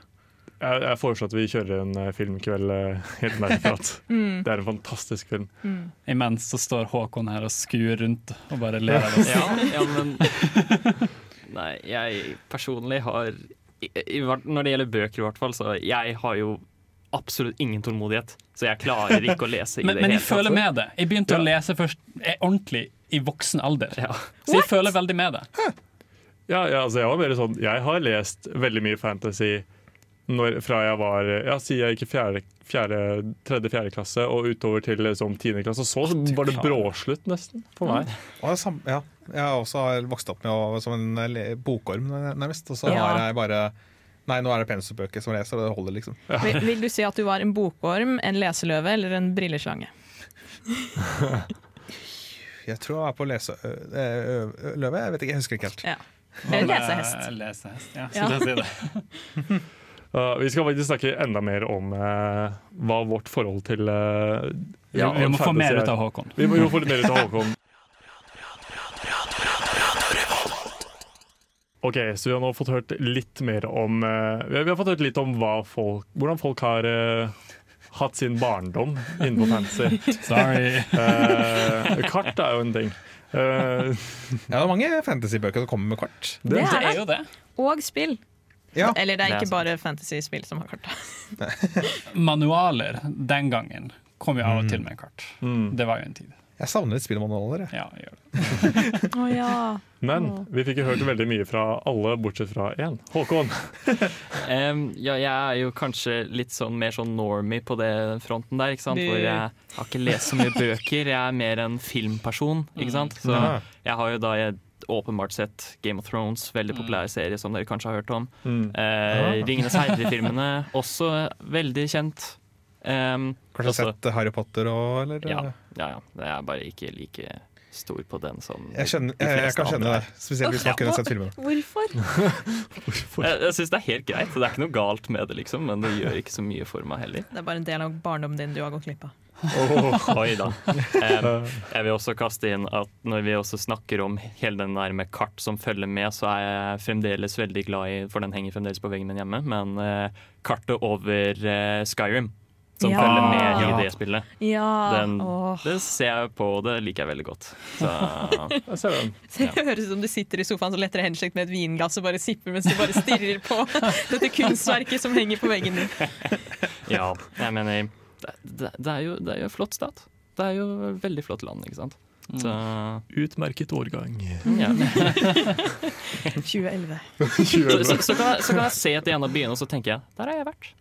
A: Jeg, jeg foreslår at vi kjører en eh, filmkveld uh, helt nærmere.
C: Mm.
A: Det er en fantastisk film.
C: Mm.
B: Imens så står Håkon her og skuer rundt og bare ler av oss.
E: Ja, ja, men Nei, jeg personlig har i, i, Når det gjelder bøker, i hvert fall, så jeg har jo absolutt ingen tålmodighet. Så jeg klarer ikke å lese i
B: Men,
E: det
B: men
E: hele
B: jeg føler med det. Jeg begynte å lese først eh, ordentlig i voksen alder.
E: Ja.
B: Så jeg føler veldig med det.
A: Ja, ja, altså jeg var mer sånn Jeg har lest veldig mye fantasy når, fra jeg var Ja, siden jeg gikk i fjerde, fjerde, tredje, fjerde klasse og utover til liksom, tiende klasse. Så var det bråslutt, nesten, for meg.
D: Sam- ja, jeg har også vokst opp med å, som en bokorm, nærmest. Og så
C: Ja.
D: har jeg bare Nei, nå er det penselsbøker som leser, og det holder, liksom.
C: Vil, vil du si at du var en bokorm, en leseløve eller en brilleslange?
D: Jeg tror jeg er på leseløve. Jeg vet ikke, jeg husker ikke helt.
C: Ja. Lesehest.
B: Eh, Lesehest, ja.
C: Ja.
B: Skulle jeg si det.
A: Uh, vi skal faktisk snakke enda mer om uh, hva vårt forhold til uh,
B: Ja, vi må få mer ut av Håkon.
A: Vi må jo få litt mer ut av Håkon. Ok, så vi har nå fått hørt litt mer om eh, Vi har fått hørt litt om hva folk, hvordan folk har eh, hatt sin barndom innenfor fantasy.
B: Sorry.
A: Eh, kart er jo en ting. Eh,
D: Ja, det er mange fantasybøker som kommer med kart.
C: Det
B: Det
C: er det.
B: jo det.
C: Og spill.
D: Ja.
C: Eller det er
E: Det er
C: ikke bare fantasy-spill som har kart.
B: Manualer den gangen kom jo av og til med kart.
A: mm.
B: Det var jo en tid.
D: Jeg savner litt spillmanualer. jeg.
B: Ja, jeg gjør det.
C: oh, ja.
A: Men vi fikk jo hørt veldig mye fra alle, bortsett fra én. Håkon.
E: um, ja, jeg er jo kanskje litt sånn mer sånn normie på det fronten der, ikke sant? Hvor jeg har ikke lest så mye bøker. Jeg er mer en filmperson, ikke sant? Så jeg har jo da jeg, åpenbart sett Game of Thrones, veldig populær serie som dere kanskje har hørt om.
A: Mm.
E: Eh, Ringenes herre-filmene, også veldig kjent. Em,
D: Kanskje
E: også-
D: sett Harry Potter òg, eller?
E: Ja, ja, ja. Jeg er bare ikke like stor på den som
D: Jeg, skjønner, jeg, jeg kan skjønne det, spesielt hvis man
E: Ja.
D: kunne sett filmen.
C: Hvorfor?
E: Jeg, jeg syns det er helt greit. Det er ikke noe galt med det, liksom, men det gjør ikke så mye for meg heller.
C: Det er bare en del av barndommen din du har gått glipp av.
E: Oi da. Um, jeg vil også kaste inn at når vi også snakker om hele den der med kart som følger med, så er jeg fremdeles veldig glad i, for den henger fremdeles på veggen min hjemme, men uh, kartet over uh, Skyrim. Som
C: Ja.
E: følger med i det spillet.
C: Ja.
E: Den- Det ser jeg på, og det liker jeg veldig godt. Så
A: Jeg.
C: Det høres ut som du sitter i sofaen så lettere henslengt med et vinglass og bare sipper mens du bare stirrer på dette kunstverket som henger på veggen din.
E: ja, jeg mener det, det, det, er jo, det er jo en flott stat. Det er jo et veldig flott land, ikke sant. Så
A: Utmerket årgang.
E: ja.
C: 2011.
E: så, så, så, kan jeg, så kan jeg se til en av byene, og så tenker jeg der har jeg vært.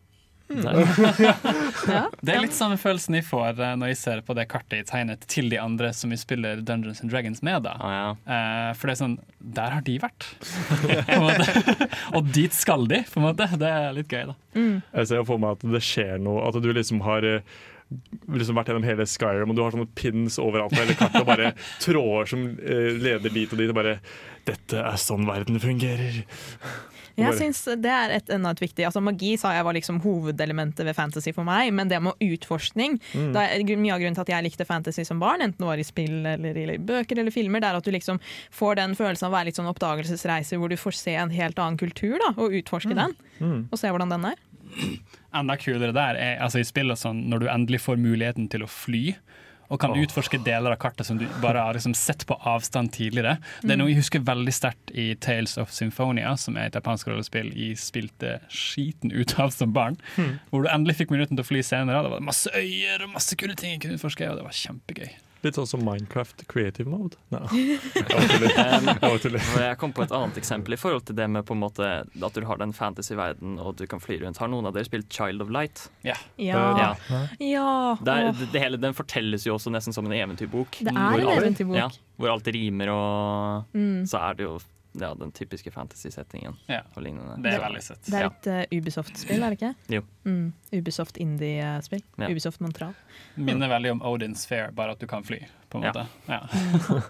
C: Ja.
B: Det er litt samme følelsen jeg får eh, når jeg ser på det kartet jeg tegnet til de andre som vi spiller Dungeons and Dragons med. da.
E: Ah, ja.
B: Eh, for det er sånn Der har de vært. På en måte. Og dit skal de, på en måte. Det er litt gøy, da.
A: Jeg ser for meg at det skjer noe, at du liksom har eh, liksom vært gjennom hele Skyrim, og du har sånne pins overalt på hele kartet, og bare tråder som leder dit og dit, og bare Dette er sånn verden fungerer.
C: Jeg synes det er et, enda et viktig altså Magi sa jeg var liksom hovedelementet ved fantasy for meg, men det med utforskning det er Mye av grunnen til at jeg likte fantasy som barn, enten det var i spill eller i bøker eller filmer, det er at du liksom får den følelsen av å være litt sånn oppdagelsesreise hvor du får se en helt annen kultur da, og utforske den, og se hvordan den er.
B: Enda kulere der er altså i spill sånn, når du endelig får muligheten til å fly. Og kan utforske deler av kartet som du bare har liksom sett på avstand tidligere. Det er noe jeg husker veldig sterkt i Tales of Symphonia, som er et japansk rollespill jeg spilte skiten ut av som barn. Hvor du endelig fikk minutten til å fly senere. Det var masse øyer og masse kule ting jeg kunne utforske, og det var kjempegøy.
A: Litt sånn som Minecraft creative mode. Nei, jeg tuller. Jeg
E: kom på et annet eksempel i forhold til det med på en måte at du har den fantasy-verden og du kan fly rundt. Har noen av dere spilt Child of Light?
C: Ja.
E: Ja.
C: ja.
E: Der, det, det hele, den fortelles jo også nesten som en eventyrbok.
C: Det er
E: Hvor
C: en
E: alt-
C: eventyrbok.
E: Ja, hvor alt rimer og
C: Mm.
E: så er det jo ja, den typiske fantasy-settingen
B: Ja.
E: og lignende.
B: Det er veldig søtt.
C: Det er et uh, Ubisoft-spill, er det ikke?
E: Jo.
C: Mm. Ubisoft indie-spill.
E: Ja.
C: Ubisoft Montreal.
B: Minner veldig om Odin's Fair, bare at du kan fly. på en måte. Ja.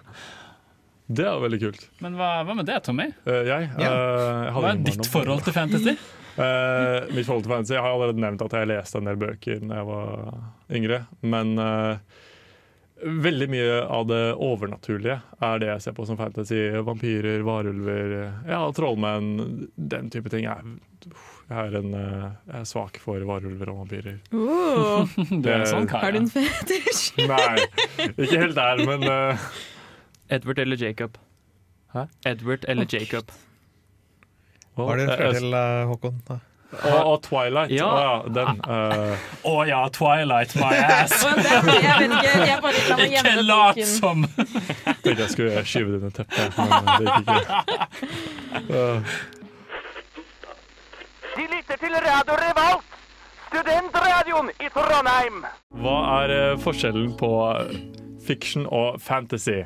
A: Det er veldig kult.
B: Men hva, hva med det, Tommy?
A: Uh, jeg,
D: Ja.
A: eh, jeg
B: Hva er ditt forhold til fantasy?
A: Eh, mitt forhold til fantasy Jeg har allerede nevnt at jeg leste en del bøker da jeg var yngre. Men eh, veldig mye av det overnaturlige er det jeg ser på som fantasy. Vampyrer, varulver, ja, trollmenn. Den type ting. Jeg, jeg, er, en, eh, jeg er svak for varulver og vampyrer.
C: Uh,
B: Du er en sånn kar.
C: har du en fetisj?
A: Nei, ikke helt der, men uh...
E: Edward eller Jacob?
A: Hæ?
E: Edward eller Jacob?
D: Hva er til, eh, Håkon? Ja.
A: Og, og Twilight.
E: Ja.
A: Å ja, den. Uh...
B: Å ja, Twilight, my ass!
C: Jeg ikke, jeg
B: lat som!
A: tenkte jeg skulle skyve det under teppet, men det gikk ikke.
G: De lytter til Radio Revolt, studentradioen i Trondheim.
A: Hva er eh, forskjellen på eh, fiction og fantasy?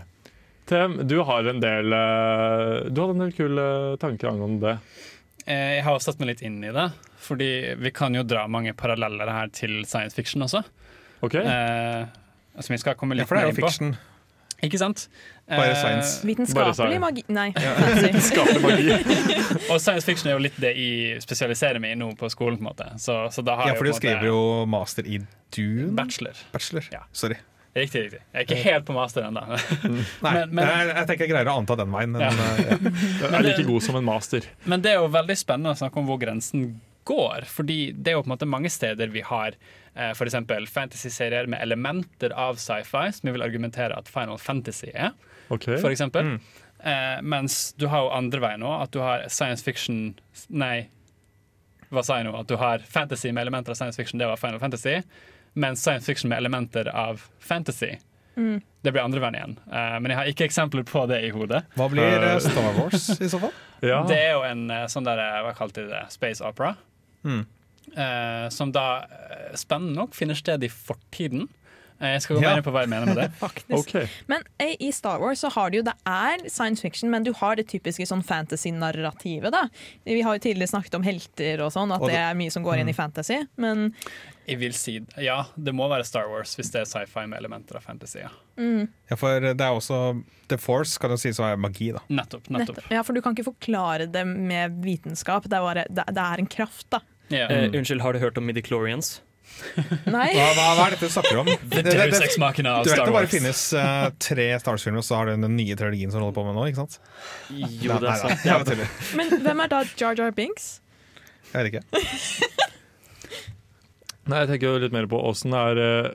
A: Tem, du har en del Du hadde en del kule tanker angående det.
B: Eh, Jeg har også satt meg litt inn i det, fordi vi kan jo dra mange paralleller her til science fiction også.
A: OK?
B: Eh, som vi skal komme
D: Ja,
B: litt
D: for det er
B: mer
D: jo
B: inn på.
D: fiction.
B: Ikke sant?
D: Bare
B: Eh,
D: science.
A: Bare
C: Vitenskapelig
A: science.
C: magi Nei. Ja.
A: Vitenskapelig magi.
B: Og science fiction er jo litt det jeg spesialiserer meg i nå på skolen. på en måte Så, så da har
D: Ja, for du skriver jo master i Dune?
B: bachelor.
D: Bachelor.
B: Ja.
D: Sorry.
B: Riktig, riktig. Jeg er ikke helt på master ennå.
D: Nei,
B: Men- men-
D: jeg, jeg tenker jeg greier å anta den veien. Men,
B: Ja.
D: eh, ja.
A: Jeg er like god som en master.
B: Men det er jo veldig spennende å snakke om hvor grensen går. Fordi det er jo på en måte mange steder vi har eh, f.eks. fantasy-serier med elementer av sci-fi, som vi vil argumentere at Final Fantasy er.
A: okay.
B: For eksempel.
D: Mm.
B: Eh, mens du har jo andre veien nå, at du har science fiction Nei, hva sa jeg nå? At du har fantasy med elementer av science fiction, det var Final Fantasy. Mens science fiction med elementer av fantasy,
C: Mm.
B: det blir andre veien igjen. Uh, men jeg har ikke eksempler på det i hodet.
D: Hva blir uh, Star Wars i så fall?
A: Ja.
B: Det er jo en sånn der, hva kalte de det, space opera.
D: Mm.
B: Uh, som da spennende nok finner sted i fortiden. Jeg skal gå
D: Ja.
B: mer inn på hva jeg mener med det.
C: Faktisk. Men i Star Wars så har du jo Det er science fiction, men du har det typiske sånn fantasy-narrativet. da Vi har jo tidligere snakket om helter og sånn, at
D: Og
C: det
D: det-
C: er mye som går inn i fantasy. Men
B: Jeg vil si, ja, det må være Star Wars hvis det er sci-fi med elementer av fantasy. Ja.
D: Ja, for det er også The Force kan jo sies å være magi, da.
B: Nettopp. nettopp.
C: nettopp. Ja, for du kan ikke forklare det med vitenskap. Det er, bare, det, er en kraft, da.
B: Ja.
E: Eh, unnskyld, har du hørt om midichlorians?
C: Nei.
D: Hva, hva, hva er dette du snakker om? Det, det, det,
B: det, av
D: du vet det bare finnes uh, tre Star Wars-filmer, og så har du den nye trilogien som holder på med nå, ikke sant?
E: Jo, det er sant.
D: Nei, nei, nei,
C: Men hvem er da Jar Jar Binks?
D: Jeg vet ikke.
A: Nei, jeg tenker jo litt mer på åssen det er eh,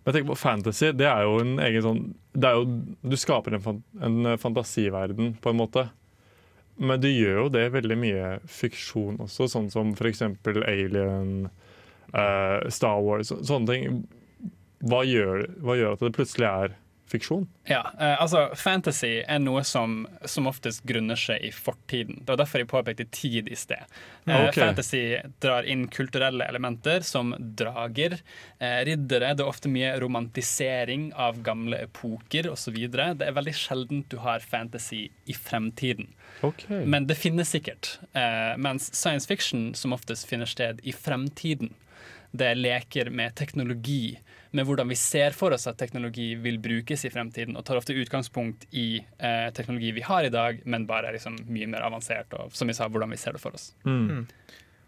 A: Men jeg tenker på fantasy. Det er jo en egen sånn det er jo, Du skaper en, en eh, fantasiverden, på en måte. Men du gjør jo det veldig mye fiksjon også, sånn som f.eks. Alien, uh, Star Wars, sånne ting. Hva gjør, hva gjør at det plutselig er fiksjon?
B: Ja, eh, altså Fantasy er noe som som oftest grunner seg i fortiden. Det var derfor jeg påpekte tid i sted. Eh,
A: okay.
B: Fantasy drar inn kulturelle elementer som drager, eh, riddere. Det er ofte mye romantisering av gamle epoker osv. Det er veldig sjelden du har fantasy i fremtiden.
A: Okay.
B: Men det finnes sikkert. Eh, mens science fiction som oftest finner sted i fremtiden. Det leker med teknologi, med hvordan vi ser for oss at teknologi vil brukes i fremtiden, og tar ofte utgangspunkt i eh, teknologi vi har i dag, men bare liksom mye mer avansert, og som vi sa, hvordan vi ser det for oss.
A: Mm.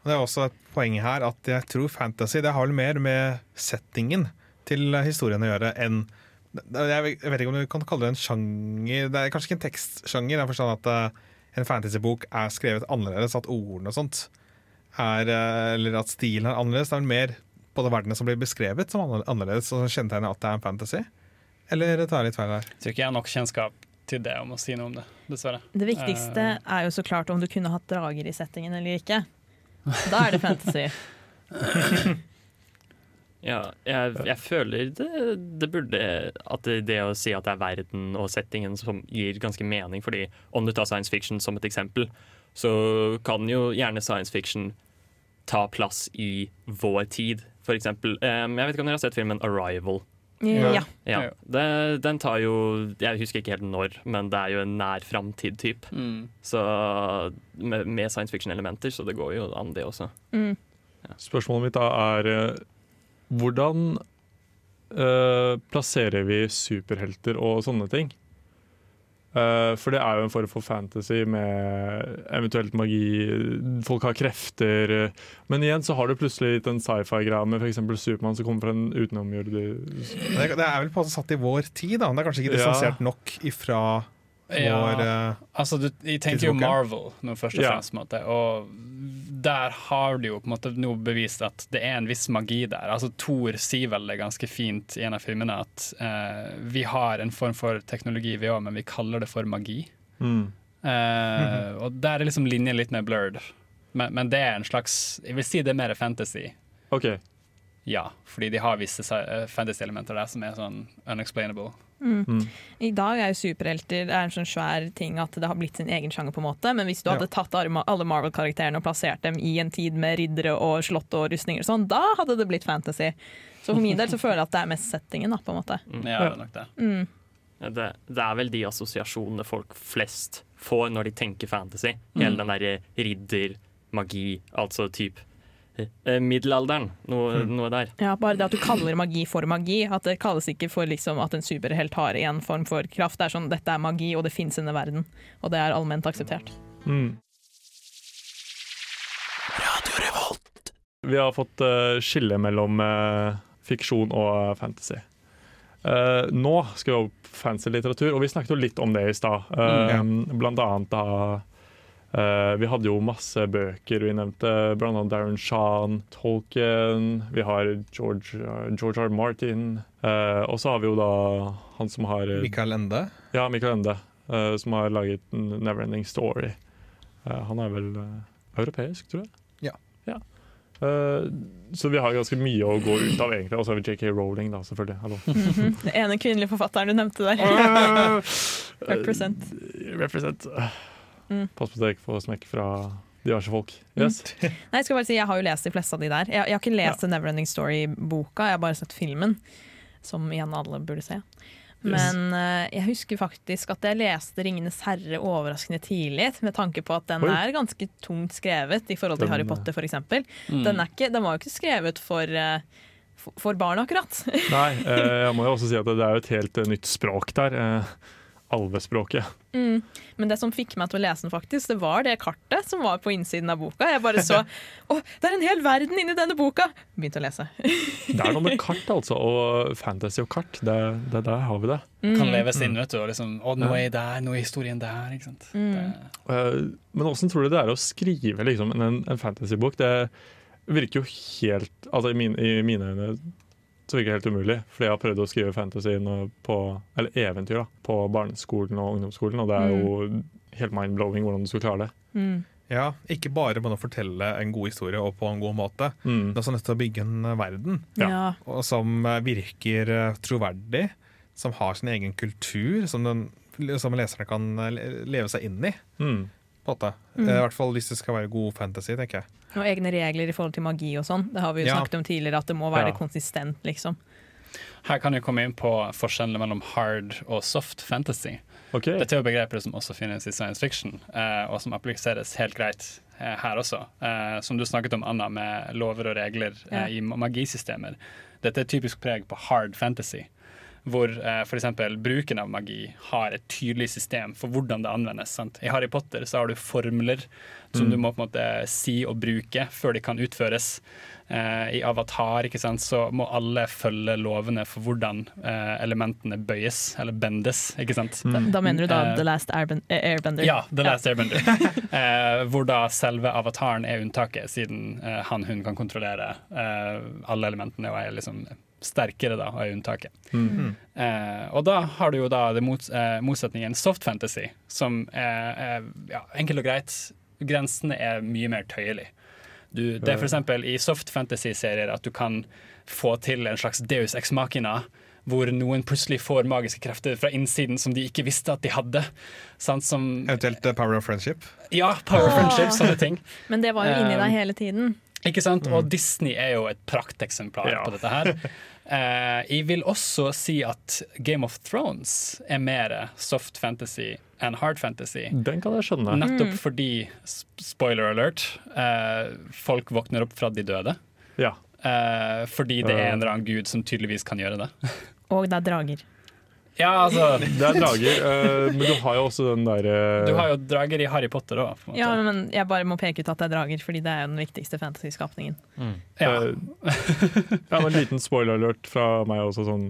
D: Og Det er også et poeng her at jeg tror fantasy det har vel mer med settingen til historien å gjøre enn Jeg vet ikke om du kan kalle det en sjanger Det er kanskje ikke en tekstsjanger, i den forstand at eh, en fantasybok er skrevet annerledes, at ordene og sånt er eh, Eller at stilen er annerledes. Det er vel mer på det verdenen som blir beskrevet som annerledes annerledes, som kjennetegner at det er en fantasy. Eller tar jeg litt feil her?
B: Jeg tror ikke jeg har nok kjennskap til det om å si noe om det, dessverre.
C: Det viktigste er jo så klart om du kunne hatt drager i settingen eller ikke. Da er det fantasy.
E: Ja, jeg, jeg føler det, det burde At det, det å si at det er verden og settingen som gir ganske mening. Fordi om du tar science fiction som et eksempel, så kan jo gjerne science fiction ta plass i vår tid. For eksempel, um, jeg vet ikke om dere har sett filmen 'Arrival'.
C: Ja.
B: Ja.
E: Ja, det, Den tar jo Jeg husker ikke helt når, men det er jo en nær framtid type.
B: Mm.
E: Så med, med science fiction-elementer, så det går jo an, det også.
C: Mm.
A: Spørsmålet mitt da er eh, hvordan eh, plasserer vi superhelter og sånne ting? Eh, for det er jo en form for fantasy med eventuelt magi. Folk har krefter. Men igjen så har du plutselig den en sci-fi-greia med f.eks. Supermann som kommer fra en utenomjordisk
D: Det, det er vel på en måte satt i vår tid, da. Det er kanskje ikke
A: Ja.
D: nok ifra
B: Ja.
D: vår eh,
B: Altså, du, jeg tenker jo Marvel når først og fremst, på en måte, og der har du jo på en måte nå bevist at det er en viss magi der. Altså, Thor sier vel det ganske fint i en av filmene at eh, vi har en form for teknologi vi òg, men vi kaller det for magi.
A: mm.
B: Eh, Og der er liksom linjen litt mer blurred. Men, men det er en slags Jeg vil si det er mer fantasy.
A: OK.
B: Ja, fordi de har visse eh, fantasy-elementer der som er sånn unexplainable.
A: Mm.
C: I dag er jo superhelter det er en sånn svær ting at det har blitt sin egen sjanger. på en måte Men hvis du
D: Ja.
C: hadde tatt alle Marvel-karakterene og plassert dem i en tid med riddere og slott og rustninger, og sånn, da hadde det blitt fantasy. Så for min del så føler jeg at det er mest settingen. da på en måte
B: Ja, det er nok det.
C: mm.
E: Ja, Det, det er vel de assosiasjonene folk flest får når de tenker fantasy. Hele den derre ridder, magi, altså typ eh, middelalderen. Noe, noe der.
C: Ja, Bare det at du kaller magi for magi. At det kalles ikke for liksom at en superhelt har en form for kraft. Det er sånn, Dette er magi, og det fins i denne verden. Og det er allment akseptert.
A: Mm. Vi har fått eh, skille mellom eh, fiksjon og eh, fantasy. Eh, nå skal vi over på fancy litteratur, og vi snakket jo litt om det i stad. Eh, Blant annet da eh, Vi hadde jo masse bøker vi nevnte, bl.a. Darren Shan, Tolkien, vi har George, eh, George R. Martin, Uh, og så har vi jo da han som har
D: Mikael Ende.
A: ja, Michael Ende, Uh, som har laget Neverending Story. Eh, han er vel europeisk, tror jeg?
D: Ja.
A: ja. så vi har ganske mye å gå ut av, egentlig. Og så har vi JK Rowling, da, selvfølgelig. Hallo.
C: Mhm. Den ene kvinnelige forfatteren du nevnte der. Represent.
A: Represent.
C: Mm.
A: Ikke får smekk fra diverse folk. Yes.
C: Nei, jeg skal bare si, jeg har jo lest de fleste av de der. Jeg, jeg har ikke lest The Neverending Story-boka, jeg har bare sett filmen. Som igjen alle burde se. Men eh, jeg husker faktisk at jeg leste 'Ringenes herre' overraskende tidlig, med tanke på at den
A: Oi.
C: er ganske tungt skrevet i forhold til
A: Den,
C: Harry
A: eh,
C: Potter f.eks.
B: Mm.
C: Den, ikke- den var jo ikke skrevet for, eh, for, barn, akkurat.
A: Nei, eh, jeg må jo også si at det er jo et helt nytt språk der. Eh, alvespråket.
C: Mm. Men det som fikk meg til å lese den, faktisk, det var det kartet som var på innsiden av boka. Jeg bare så Å, det er en hel verden inni denne boka! Begynte å lese.
A: Det er noe med kart, altså. Og fantasy og kart. Det, det der har vi det.
B: Kan
C: Mm.
B: leves inn, vet du. Og liksom, å, nå er jeg der, nå er historien der. Ikke sant?
C: Mm.
B: Det,
A: Eh, Men åssen tror du det er å skrive liksom, en, en fantasybok? Det virker jo helt Altså I mine, i mine øyne så virker helt umulig. Fordi jeg har prøvd å skrive fantasy på, eller eventyr da, på barneskolen og ungdomsskolen, og det er jo helt mind-blowing hvordan du skal klare det.
C: Mm.
D: Ja, ikke bare med å fortelle en god historie og på en god måte.
A: Mm.
D: Er også nødt til å bygge en eh, verden
A: Ja.
D: Og som eh, virker eh, troverdig, som har sin egen kultur, som, den, som leserne kan leve seg inn i.
A: Mm.
D: Måte.
C: Mm.
D: Eh, I hvert fall hvis det skal være god fantasy, tenker jeg.
C: Og egne regler i forhold til magi og sånn. Det har vi jo
D: Ja.
C: snakket om tidligere, at det må være
A: Ja.
C: konsistent, liksom.
B: her kan vi komme inn på forskjellene mellom hard og soft fantasy.
A: Okay.
B: Dette er jo begreper som også finnes i science fiction, eh, og som appliseres helt greit eh, her også. Eh, som du snakket om, Anna, med lover og regler
C: Ja.
B: i magisystemer. Dette er typisk preg på hard fantasy, hvor eh, f.eks. bruken av magi har et tydelig system for hvordan det anvendes. Sant? I Harry Potter så har du formler som du må på en måte si og bruke før de kan utføres. Eh, I Avatar ikke sant, så må alle følge lovene for hvordan eh, elementene bøyes, eller bendes. ikke sant?
C: Da, da mener du da
B: uh,
C: The Last Airben- eh, Airbender?
B: Ja, The Last Airbender. eh, hvor da selve avataren er unntaket, siden eh, han hun kan kontrollere eh, alle elementene og er liksom sterkere da, er unntaket.
A: Mm.
B: Eh, og da har du jo da det mot, eh, motsetningen soft fantasy, som er, er ja, enkelt og greit Grensene er mye mer tøyelig. Du, det er eksempel i soft fantasy-serier at du kan få til en slags deus ex machina, hvor noen plutselig får magiske krefter fra innsiden som de ikke visste at de hadde. Sant, som,
D: Eventuelt eh, Power of Friendship.
B: ja, power friendship, sånne ting.
C: Men det var jo inni deg hele tiden.
B: Ikke sant? Og Disney er jo et prakteksemplar
A: Ja.
B: på dette her. Eh, jeg vil også si at Game of Thrones er mer soft fantasy enn hard fantasy.
A: Den kan jeg skjønne.
B: Nettopp fordi, spoiler alert, eh, folk våkner opp fra de døde.
A: Ja.
B: Eh, fordi det er en eller annen gud som tydeligvis kan gjøre det.
C: Og det er drager.
B: Ja, altså
A: Det er drager, eh, men du har jo også den derre
B: Du har jo drager i Harry Potter òg.
C: Ja, men jeg bare må peke ut at det er drager, fordi det er jo den viktigste fantasyskapningen.
B: Ja.
A: Eh, ja, men en liten spoiler-alert fra meg også, sånn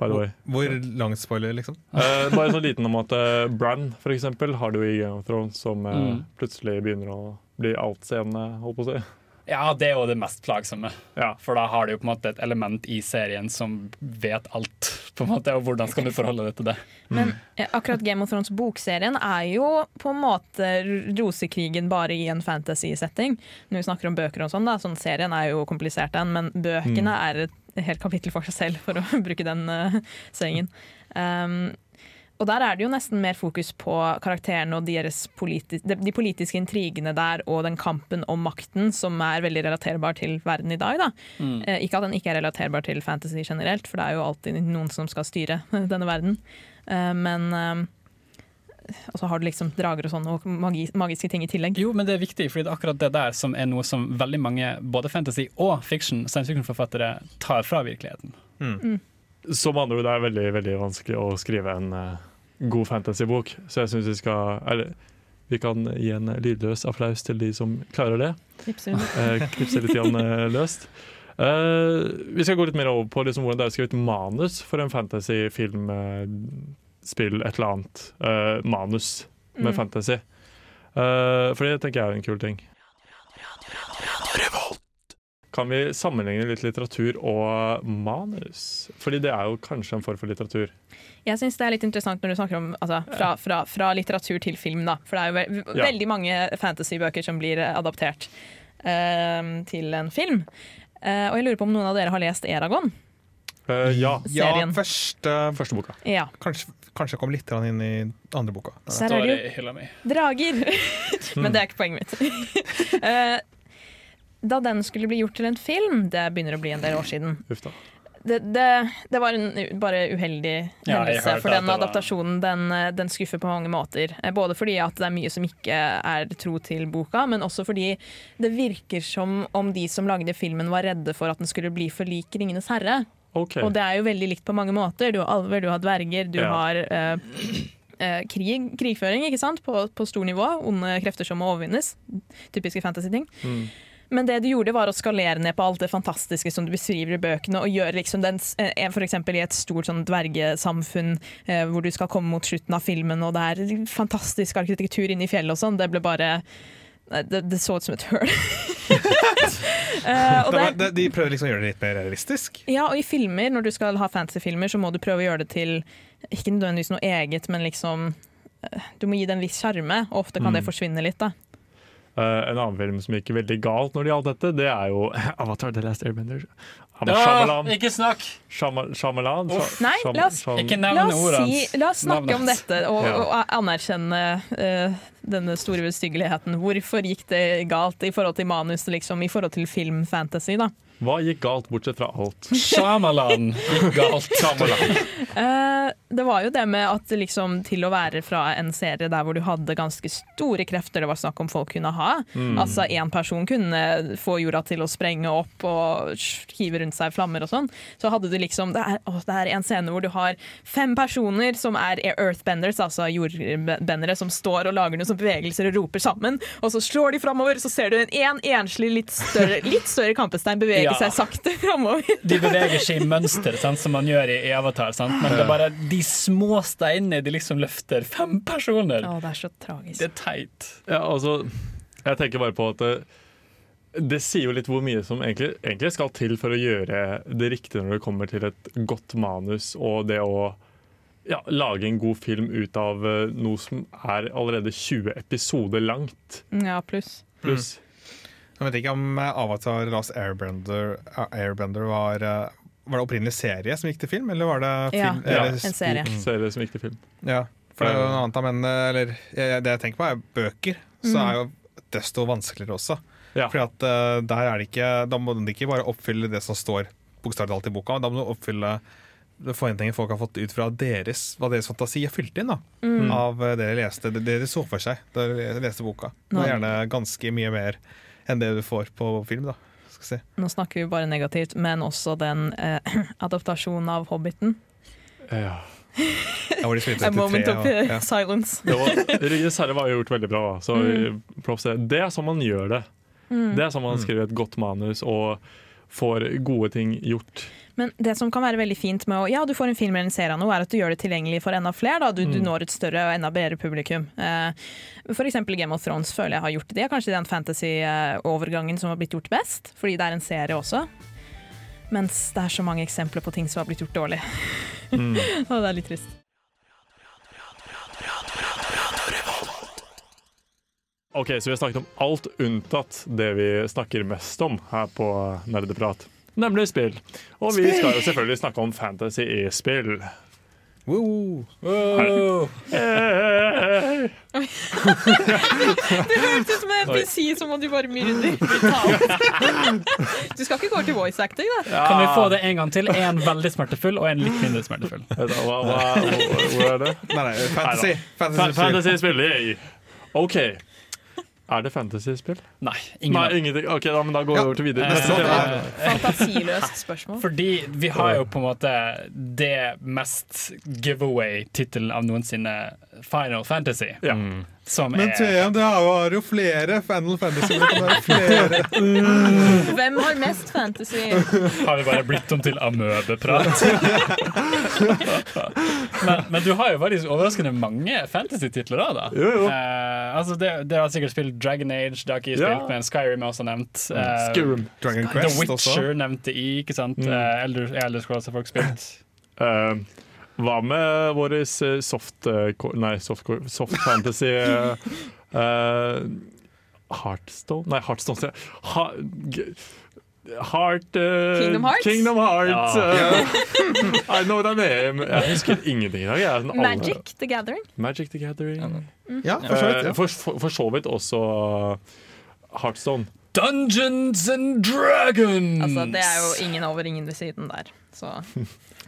A: by the way.
D: Hvor lang spoiler, liksom?
A: Eh, bare så liten om at uh, Bran for eksempel, har du i Game of Thrones, som eh,
B: Mm.
A: plutselig begynner å bli altseende, holdt på å si.
B: Ja, det er jo det mest plagsomme.
A: Ja.
B: For da har du jo på en måte et element i serien som vet alt, på en måte, og hvordan skal du forholde deg til det?
C: Men eh, akkurat Game of Thrones bokserien er jo på en måte rosekrigen bare i en fantasy-setting. Når vi snakker om bøker og sånn, da, sånn serien er jo komplisert den, men bøkene er et helt kapittel for seg selv, for å bruke den uh, sengen. Um, og der er det jo nesten mer fokus på karakterene og deres politi de, politiske intrigene der, og den kampen om makten, som er veldig relaterbar til verden i dag. Da. Eh, ikke at den ikke er relaterbar til fantasy generelt, for det er jo alltid noen som skal styre denne verden. Eh, men eh, Og så har du liksom drager og sånn, og magi, magiske ting i tillegg.
B: Jo, men det er viktig, for det er akkurat det der som er noe som veldig mange, både fantasy og fiction, science fiction-forfattere tar fra virkeligheten.
A: Som andre ord, det er veldig, veldig vanskelig å skrive en eh, god fantasybok, så jeg syns vi skal Eller vi kan gi en lydløs applaus til de som klarer det.
C: Knipser under.
A: Eh, knipse litt grann, eh, løst. Eh, vi skal gå litt mer over på liksom, hvordan det er å skrive et manus for en fantasyfilm, eh, spill, et eller annet. eh, manus med
C: Mm.
A: fantasy. Eh, for det tenker jeg er en kul ting. Kan vi sammenligne litt litteratur og manus? Fordi det er jo kanskje en form for litteratur.
C: Jeg syns det er litt interessant når du snakker om altså, fra, fra, fra litteratur til film. Da. For det er jo ve
A: Ja.
C: veldig mange fantasybøker som blir adaptert uh, til en film. Uh, og jeg lurer på om noen av dere har lest Eragon?
A: Uh, ja.
D: Ja, første
A: Første boka.
C: Ja.
D: Kanskje, kanskje kom litt inn i andre boka.
C: Så her er det jo drager! Men det er ikke poenget mitt. Da den skulle bli gjort til en film, det begynner å bli en del år siden, det, det, det var en bare uheldig hendelse.
B: ja,
C: For den adaptasjonen den, eh, den skuffer på mange måter. Eh, Både fordi at det er mye som ikke er tro til boka, men også fordi det virker som om de som lagde filmen var redde for at den skulle bli for lik 'Ringenes herre'.
A: Okay.
C: Og det er jo veldig likt på mange måter. Du har alver, du har dverger, du
A: Ja.
C: har eh, krig, krigføring ikke sant? På, på stor nivå. Onde krefter som må overvinnes. Typiske fantasy-ting.
A: Mm.
C: Men det du gjorde var å skalere ned på alt det fantastiske som du beskriver i bøkene, og gjøre liksom den, eh, eksempel i et stort sånn dvergesamfunn eh, hvor du skal komme mot slutten av filmen, og det er fantastisk arkitektur inne i fjellet og sånn. Det ble bare det, det så ut som et høl. uh,
D: Det
C: det,
D: var, det, de prøver liksom å gjøre det litt mer realistisk.
C: ja, og i filmer, når du skal ha fantasyfilmer, så må du prøve å gjøre det til ikke nødvendigvis noe eget, men liksom eh, Du må gi det en viss sjarme, og ofte kan det
A: Mm.
C: forsvinne litt. da.
A: Eh, en annen film som gikk veldig galt når det gjaldt dette, det er jo Avatar The Last Airbender.
B: Ja,
A: Shyamalan.
B: ikke snakk!
A: Shama- Shyamalan.
C: Nei, la oss-
B: Ikke
C: La
B: nevn
C: oss, si, la oss snakke
B: Navnet
C: om dette og,
A: Ja.
C: og anerkjenne uh, denne store bestyggeligheten. Hvorfor gikk det galt i forhold til manus, liksom, i forhold til filmfantasy? da?
A: Hva gikk galt, bortsett fra alt?
B: Shyamalan gikk galt.
C: Eh, det var jo det med at liksom, til å være fra en serie der hvor du hadde ganske store krefter det var snakk om folk kunne ha,
A: Mm.
C: altså én person kunne få jorda til å sprenge opp og hive rundt seg flammer og sånn, så hadde du liksom Det er, å, det er en scene hvor du har fem personer som er earthbenders, altså jordbendere, som står og lager noen bevegelser og roper sammen, og så slår de framover, så ser du en, en enslig, litt større, litt større kampestein bevege
B: Ja.
C: seg sakte framover.
B: De beveger seg i mønster, sant, som man gjør i, i Avatar. Sant? Men det er bare de små steinene de liksom løfter. Fem personer!
C: Å, det er så tragisk.
B: Det er teit.
A: Ja, altså, jeg tenker bare på at det, det sier jo litt hvor mye som egentlig, egentlig skal til for å gjøre det riktige når det kommer til et godt manus og det å ja, lage en god film ut av eh, noe som er allerede 20 episoder langt.
C: Ja, pluss.
A: Pluss.
D: Jeg vet ikke om eh, Avatar Last Airbender, Airbender var eh, Var det opprinnelig serie som gikk til film, eller var det film?
A: Ja,
D: eller
C: en serie.
D: Mm.
A: Serie som gikk til film.
D: Ja, for det er jo noe annet, men eh, eller, det jeg tenker på er bøker. Så
C: Mm.
D: er jo desto vanskeligere også.
A: Ja.
D: Fordi at uh, der er det ikke Da må du ikke bare oppfylle det som står bokstavelig talt i boka, da må du oppfylle forventninger folk har fått ut fra deres, hva deres fantasi har fylt inn da,
C: Mm.
D: av eh, det de leste, det det de så for seg da de leste boka. Det er gjerne ganske mye mer enn det du får på film. da si.
C: Nå snakker vi bare negativt, men også den eh, adaptasjonen av Hobbiten.
A: Ja.
C: A moment
D: tre,
C: of
D: og- ja.
C: silence.
A: Ringenes herre var jo gjort veldig bra. Så
C: Mm.
A: props det. Er sånn man gjør det. Det er sånn man skriver et godt manus og får gode ting gjort.
C: Men det som kan være veldig fint med å Ja, du får en film eller en serie av noe, er at du gjør det tilgjengelig for enda flere. Da. Du, du
A: Mm.
C: når et større og enda bredere publikum. Eh, eksempel Game of Thrones føler jeg har gjort det. Kanskje den fantasy-overgangen som har blitt gjort best, fordi det er en serie også. Mens det er så mange eksempler på ting som har blitt gjort dårlig.
A: Mm.
C: og det er litt trist.
A: Ok, Så vi har snakket om alt unntatt det vi snakker mest om her på Nerdeprat. Nemlig spill. Og vi skal jo selvfølgelig snakke om fantasy i spill.
D: Woo!
A: Hey.
C: Det hørtes ut som en NPC som om du bare myrder. Du skal ikke gå til voice acting, da?
B: Kan vi få det en gang til? En veldig smertefull og en litt mindre smertefull.
A: Hva, hvor, er det?
D: Nei, nei, fantasy.
A: Fa- Fantasy-spill. Fantasy OK. Er det fantasyspill?
B: Nei, ingen
A: Nei, ingenting. Ok, da, men da går vi
D: Ja.
A: over til videre.
B: Eh,
C: Fantasiløst spørsmål.
B: Fordi vi har jo på en måte det mest giveaway-tittelen av noensinne, Final Fantasy.
A: Ja.
B: Som
D: Men TM, det har jo flere Final Fantasy. Det kan være flere.
C: Hvem har mest fantasy?
B: Har vi bare blitt om til amøbeprat. men, men du har jo faktisk overraskende mange fantasy-titler òg, da.
A: Jo, jo.
B: Eh, altså det, Dere har sikkert spilt Dragon Age, det har ikke spilt,
A: Ja.
B: men Skyrim er også nevnt. Eh,
A: Skyrim.
D: Dragon
B: The Witcher
D: også.
B: nevnte I, ikke sant?
A: Mm.
B: Eh, Elder, Elder Scrolls har folk spilt.
A: Eh, hva med vår soft, eh, nei, soft, soft fantasy eh, eh, Heartstone? Nei, Heartstone sier. Ha, Heart uh,
C: Kingdom Hearts?
A: Kingdom Heart
B: Ja.
A: I know that name. Jeg husker ingenting i dag. Jeg, alle-
C: Magic the Gathering.
A: Magic the Gathering.
D: Ja, for så vidt. Ja.
A: for, for, for så vidt også Heartstone.
B: Dungeons and Dragons!
C: Altså, det er jo ingen over, ingen ved siden der. Så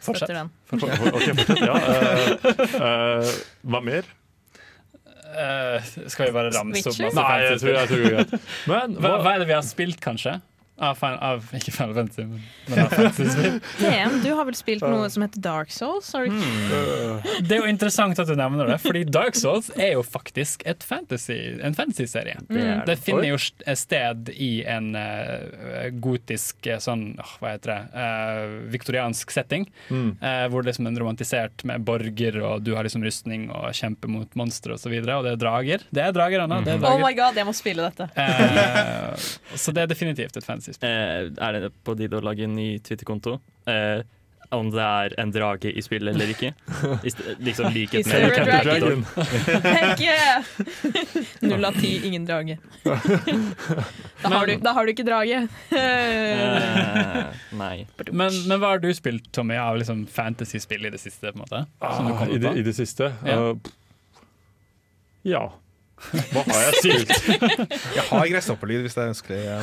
B: Fortsett.
C: støtter den.
A: Fortsett. Okay, fortsett. Ja. Uh, uh, hva mer?
B: Uh, skal vi bare ramse opp masse
A: Nei, jeg tror, jeg tror det er greit. Men
B: Hva,
A: hva,
B: hva er det vi har spilt, kanskje? Av, fan, av ikke Final Fantasy, men, men av fantasy-spill.
C: TM, du har vel spilt noe som heter Dark Souls? Har du ikke?
B: Det er jo interessant at du nevner det, fordi Dark Souls er jo faktisk et fantasy, en fantasy-serie.
A: Det er
B: Det
A: det.
B: finner jo sted i en uh, gotisk eh, sånn, åh, hva heter det, uh, viktoriansk setting.
A: Mm.
B: Uh, hvor det er romantisert med borger, og du har liksom rustning og kjemper mot monstre osv. Og, så videre, og det er drager. Det er drager, Anna. Det er
C: Oh my god, jeg må spille dette!
B: Eh, så det er definitivt et fantasy-spill.
E: Eh, er det på tide å lage en ny Twitter-konto? Eh, om det er en drage i spillet eller ikke? I st- liksom likhet med
C: a dragon? Heck yeah! Null av ti, ingen drage. Da har du, da har du ikke drage.
E: Eh, nei.
B: Men, men hva har du spilt, Tommy, av liksom fantasy-spill i det siste? på en måte? Som
A: Ah,
B: kommer
A: i, det. I det siste?
B: Ja.
A: Uh, ja. Hva har jeg spilt?
D: Jeg har gresshoppelyd hvis det er ønskelig. Ja.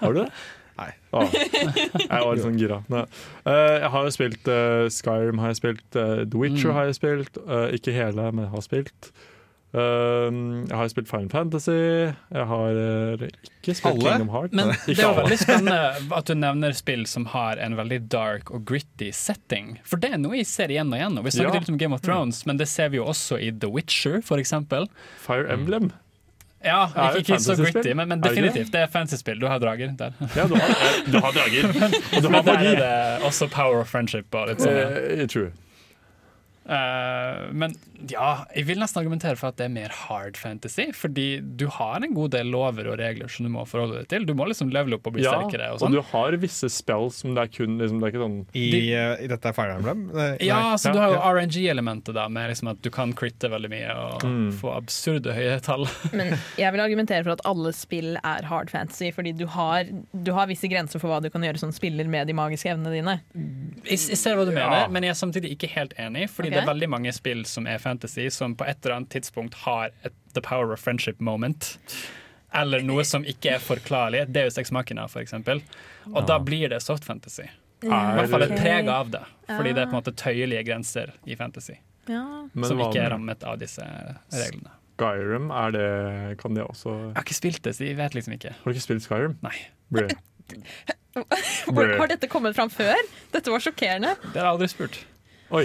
A: Har du det?
D: Nei.
A: Ah, jeg var litt sånn gira. Nei. Eh, jeg har jo spilt uh, Skyrim, har jeg spilt uh, The Witcher
B: Mm.
A: har jeg spilt. Ikke hele, men jeg har spilt. Eh, jeg har spilt Final Fantasy. Jeg har eh, ikke spilt
D: Alle?
A: Kingdom Heart.
B: Men
A: Ikke
B: det er veldig spennende at du nevner spill som har en veldig dark og gritty setting. For det er noe jeg ser igjen og igjen. Og vi snakket
A: Ja.
B: litt om Game of Thrones, men det ser vi jo også i The Witcher, eksempel.
A: Fire Emblem.
B: Ja, ikke, ikke så gritty, men, men
A: Er det det?
B: definitivt. Det er fantasy-spill. Du har drager der.
A: Ja, du har, eh, du har drager. Og du
B: Men
A: har
B: der er det også power of friendship og litt sånn. Ja.
A: Uh, true.
B: Eh, men ja, jeg vil nesten argumentere for at det er mer hard fantasy. Fordi du har en god del lover og regler som du må forholde deg til. Du må liksom levele opp og bli
A: Ja,
B: sterkere. og
A: og
B: sånn.
A: du har visse spells som det er kun liksom, Det er ikke sånn
D: I,
B: De-
D: eh, i dette Fire Emblem? Nei,
B: Ja,
D: nei.
B: så du har jo
D: ja.
B: RNG-elementet, da, med liksom at du kan critte veldig mye og
A: Mm.
B: få absurde høye tall.
C: Men jeg vil argumentere for at alle spill er hard fantasy, fordi du har, du har visse grenser for hva du kan gjøre som spiller med de magiske evnene dine.
B: Jeg, jeg ser hva du
A: Ja.
B: mener, men jeg er samtidig ikke helt enig. Fordi
C: Ok.
B: Det er veldig mange spill som er fantasy, som på et eller annet tidspunkt har et The Power of Friendship moment. Eller noe som ikke er forklarlig. Deus Ex Machina, for eksempel. Og da blir det soft fantasy. I hvert fall et preg av det. Fordi det er på en måte tøyelige grenser i fantasy.
C: Ja.
B: Som ikke er rammet av disse reglene.
A: Skyrim? Er det Kan det også
B: Jeg har ikke spilt det, så jeg vet liksom ikke.
A: Har du ikke spilt Skyrim?
B: Nei.
A: Brød.
C: Har, har dette kommet fram før? Dette var sjokkerende.
B: Det har jeg aldri spurt.
A: Oi.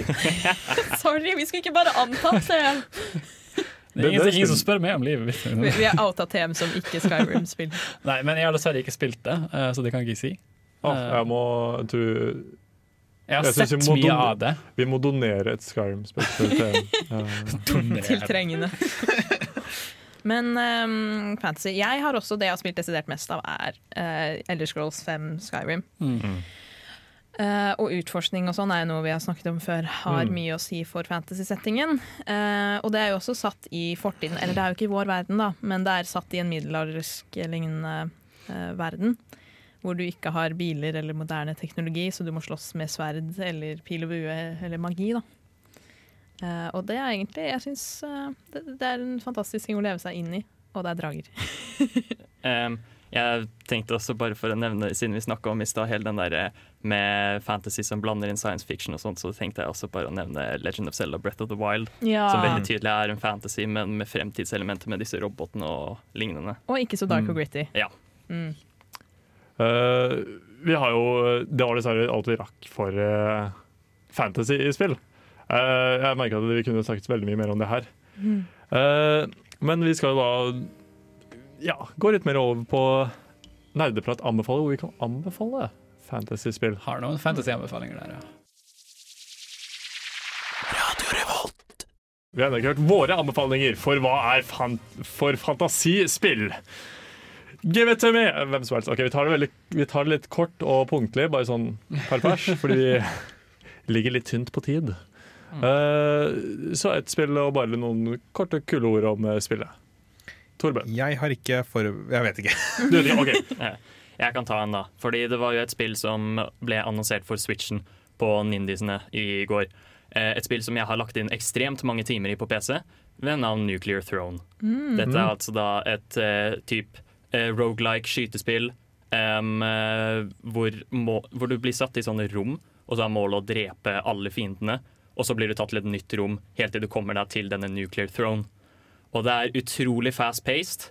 C: Sorry, vi skulle ikke bare antatt det.
B: Det
A: Det-
B: er ingen,
A: det er
B: ingen som spør meg om livet mitt.
C: Vi, vi er av TM som ikke Skyrim-spill.
B: Nei, men jeg har dessverre ikke spilt det, eh, så det kan jeg ikke si.
A: Å, jeg må du,
B: Jeg har
A: Jeg
B: sett mye
A: don-
B: av det.
A: Vi må donere et Skyrim-spill til TM. Eh,
C: Til trengende. Men um, fantasy Jeg har også det jeg har spilt desidert mest av, er uh, Elder Scrolls 5 Skyrim.
B: Mm.
C: Eh, og utforskning og sånn er jo noe vi har snakket om før, har
A: Mm.
C: mye å si for fantasy-settingen. Uh, og det er jo også satt i fortiden, eller det er jo ikke i vår verden, da, men det er satt i en middelaldersk lignende uh, verden. Hvor du ikke har biler eller moderne teknologi, så du må slåss med sverd eller pil og bue eller magi. da. Og det er egentlig Jeg syns det, det er en fantastisk ting å leve seg inn i, og det er drager.
E: Um, jeg tenkte også bare for å nevne, siden vi snakka om i stad, hele den der eh, med fantasy som blander inn science fiction og sånt, så tenkte jeg også bare å nevne Legend of Zelda Breath of the Wild.
C: Ja.
E: Som veldig tydelig er en fantasy, men med fremtidselementer med disse robotene og lignende.
C: Og ikke så dark
A: Mm.
C: og gritty.
E: Ja.
C: Mm.
A: Uh, vi har jo Det var dessverre alt vi rakk for uh, fantasy-spill. Uh, jeg merker at vi kunne sagt veldig mye mer om det her.
C: Mm.
A: Eh, men vi skal jo da ja, gå litt mer over på nerdeprat anbefaler, hvor vi kan anbefale fantasy-spill.
B: Har noen fantasy-anbefalinger der, ja.
A: Vi har ennå ikke hørt våre anbefalinger for hva er fan for fantasispill. Give it to me! Hvem som helst. Ok, vi tar, det veldig, vi tar det litt kort og punktlig, bare sånn per pers, fordi vi ligger litt tynt på tid. Uh, så ett spill og bare noen korte, kule ord om eh, spillet. Torben.
D: Jeg har ikke for... Jeg vet ikke.
A: Du, vet ikke, ok.
E: Eh, Jeg kan ta en, da. Fordi det var jo et spill som ble annonsert for Switchen på Nindisene i går. Eh, Et spill som jeg har lagt inn ekstremt mange timer i på PC, ved navn Nuclear Throne. Dette er altså da et uh, type uh, rogelike skytespill um, uh, hvor, må, hvor du blir satt i sånne rom, og så er målet å drepe alle fiendene. Og så blir du tatt til et nytt rom helt til du kommer deg til denne Nuclear Throne. Og det er utrolig fast-paced,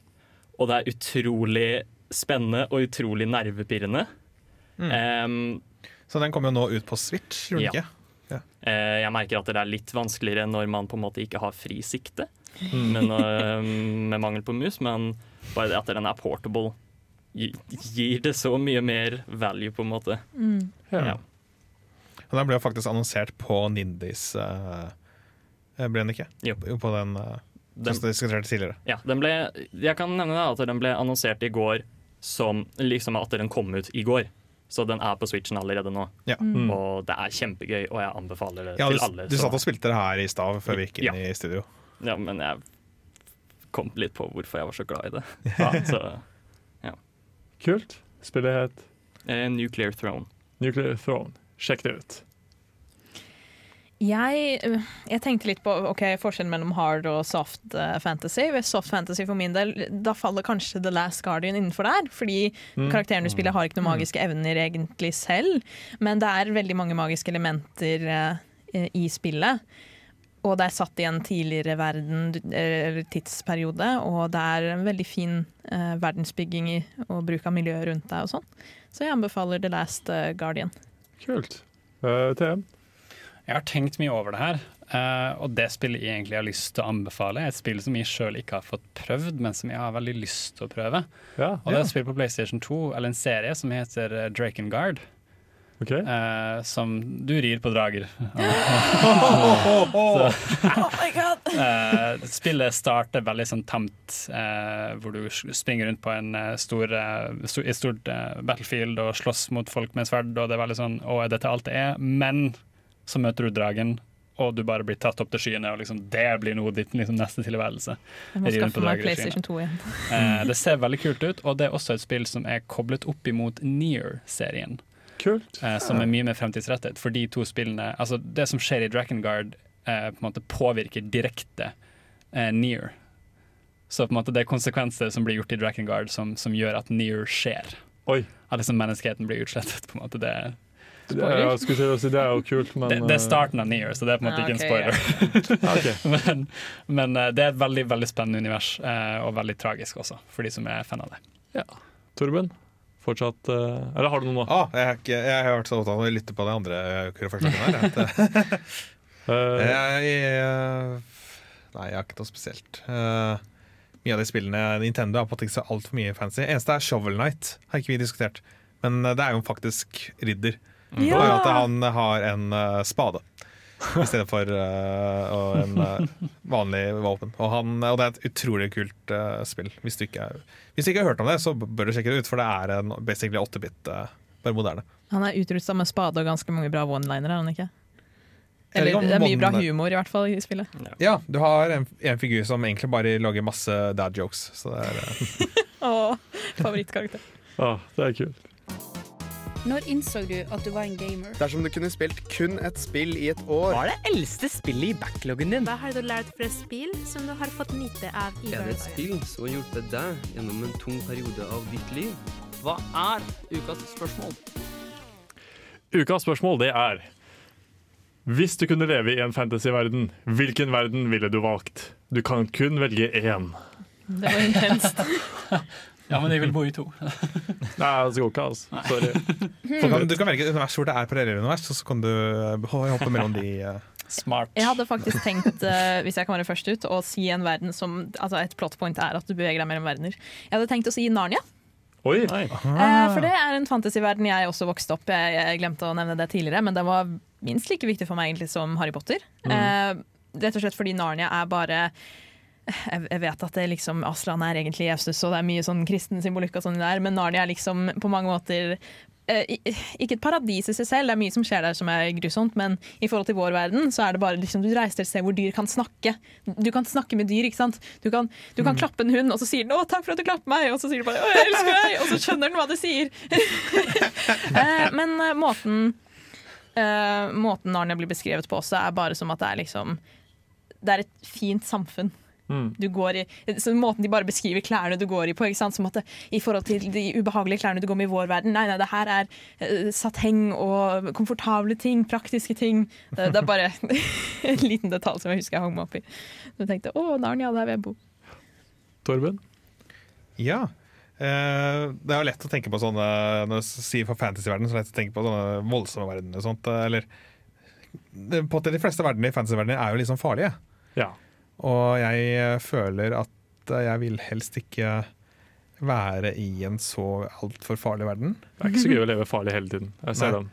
E: og det er utrolig spennende og utrolig nervepirrende. Em,
D: Så den kommer jo nå ut på Switch, gjør den
E: Ja.
D: ikke?
E: Eh, Jeg merker at det er litt vanskeligere når man på en måte ikke har fri sikte men, uh, med mangel på mus, men bare det at den er portable gir det så mye mer value, på en måte.
A: Ja.
E: Ja.
D: Og den ble jo faktisk annonsert på Nindis, uh, ble den ikke?
E: Jo.
D: På den uh,
E: Den,
D: som vi diskuterte tidligere.
E: ja, den ble, jeg kan nevne da at den ble annonsert i går som liksom at den kom ut i går. Så den er på Switchen allerede nå.
D: Ja.
A: Mm.
E: Og det er kjempegøy, og jeg anbefaler det
D: Ja,
E: til
D: du,
E: alle.
D: du satt og spilte det her i stad før vi gikk inn
E: Ja.
D: i studio.
E: Ja, men jeg kom litt på hvorfor jeg var så glad i det. Så,
A: Kult. Spillet het
E: eh, Nuclear Throne.
A: Nuclear Throne. Sjekk det ut.
C: Jeg, øh, jeg tenkte litt på okay, forskjellen mellom hard og soft eh, fantasy. Ved soft fantasy for min del, da faller kanskje The Last Guardian innenfor der. Fordi
A: Mm.
C: karakteren du spiller har ikke noen magiske evner egentlig selv. Men det er veldig mange magiske elementer eh, i spillet. Og det er satt i en tidligere verden, eller tidsperiode, og det er en veldig fin eh, verdensbygging i, og bruk av miljøet rundt deg og sånn. Så jeg anbefaler The Last eh, Guardian.
A: Kult. Uh, TM.
B: Jeg har tenkt mye over det her, eh, og det spillet jeg egentlig har lyst til å anbefale, er et spill som jeg sjøl ikke har fått prøvd, men som jeg har veldig lyst til å prøve.
A: Ja.
B: Og det er et spill på PlayStation 2, eller en serie som heter eh, Drakengard.
A: Ok.
B: Uh, som du rir på drager.
C: Oh my god!
B: uh, spillet starter veldig sånn tamt, uh, hvor du springer rundt på en stor, stor, et stort battlefield og slåss mot folk med sverd, og det er veldig sånn Å, er dette alt det er? Men så møter du dragen, og du bare blir tatt opp til skyene, og liksom det blir noe ditt liksom, neste tilværelse.
C: Jeg må skaffe meg PlayStation 2 igjen.
B: Eh, det ser veldig kult ut, og det er også et spill som er koblet opp imot Near-serien.
A: Kult.
B: eh, som er mye mer fremtidsrettet. For de to spillene Altså, det som skjer i Drakengard, eh, på en måte påvirker direkte eh, Near. Så på en måte det er konsekvenser som blir gjort i Drakengard som, som gjør at Near skjer.
A: Oi.
B: At liksom menneskeheten blir utslettet. på en måte Det,
A: Det er, jeg Ja, si, det er jo kult, men
B: det, det er starten av Near, så det er på en måte
C: Ah,
B: ikke en spoiler.
A: Ja. okay.
B: men men eh, det er et veldig veldig spennende univers, eh, og veldig tragisk også, for de som er fan av det.
A: Torben, fortsatt eh, Eller har du noe nå?
D: Ah, jeg, er ikke, jeg har vært så opptatt av å lytte på de andre forslagene her. jeg, eh,
A: Eh,
D: jeg, eh, nei, jeg har ikke noe spesielt. Uh, mye av de spillene Nintendo har på ikke så altfor mye fancy. Eneste er Shovel Knight, har ikke vi diskutert. Men eh, det er jo faktisk ridder.
C: Ja!
D: Og at han har en uh, spade i stedet for uh, og en uh, vanlig våpen. Og, han, og det er et utrolig kult spill. Hvis du, ikke, er- hvis du ikke har hørt om det, så bør du sjekke det ut, for det er en basically 8-bit, eh, bare moderne.
C: Han er utrusta med spade og ganske mange bra one-linere, er han ikke? Eller det er mye bra humor, i hvert fall, i spillet.
D: Ja, du har en, en figur som egentlig bare lager masse dad jokes. Så det er,
C: Åh, favorittkarakter.
A: ah, det er kult.
H: Når innså du at du var en gamer?
I: Dersom du kunne spilt kun et spill i et år
J: Hva er det eldste spillet i backloggen din?
H: Hva har du lært fra spill som du har fått nyte av i hverdagen?
J: Er det et spill som har hjulpet deg gjennom en tung periode av ditt liv? Hva er ukas spørsmål?
A: Ukas spørsmål det er Hvis du kunne leve i en fantasyverden, hvilken verden ville du valgt? Du kan kun velge én.
C: Det var intenst.
B: Ja, men jeg vil bo i to.
A: Nei, det går ikke, altså. Sorry.
D: så kan, du kan velge et univers hvor det er parallellunivers, og så kan du eh, hoppe mellom de. Uh.
B: Smart.
C: Jeg hadde faktisk tenkt, uh, hvis jeg kan være først ut, å si en verden som Altså et plot point er at du beveger deg mellom verdener. Jeg hadde tenkt å si Narnia.
A: Oi!
C: Eh, for det er en fantasyverden jeg også vokste opp jeg, jeg glemte å nevne det tidligere, men den var minst like viktig for meg egentlig som Harry Potter. Eh, rett og slett fordi Narnia er bare jeg, vet at det liksom, Aslan er egentlig Jesus, og det er mye sånn kristen symbolikk, og sånn der, men Narnia er liksom på mange måter eh, ikke et paradis i seg selv, det er mye som skjer der som er grusomt, men i forhold til vår verden så er det bare liksom, du reiser til et sted hvor dyr kan snakke. Du kan snakke med dyr, ikke sant. Du kan, du kan klappe en hund, og så sier den 'å, takk for at du klapper meg', og så sier du bare 'å, jeg elsker deg', og så skjønner den hva du sier. Eh, men eh, måten eh, Måten Narnia blir beskrevet på også, er bare som at det er liksom Det er et fint samfunn.
A: Mm.
C: Du går i, så måten de bare beskriver klærne du går i på, ikke sant? som at det, i forhold til de ubehagelige klærne du går med i vår verden. Nei, nei, det her er uh, sateng og komfortable ting, praktiske ting. Det, det er bare en liten detalj som jeg husker jeg hang meg opp i. Så jeg tenkte å, Narnia, der vil jeg bo.
A: Torben?
D: Ja. Uh, det er jo lett å tenke på sånne Når du sier for fantasyverdenen, så er det lett å tenke på sånne voldsomme verdener og sånt. eh, Eller på at De fleste verdener i fantasyverdenen er jo liksom farlige.
A: Ja.
D: Og jeg eh, føler at eh, jeg vil helst ikke være i en så altfor farlig verden.
A: Det er ikke så gøy å leve farlig hele tiden. Jeg ser
D: Nei.
A: den.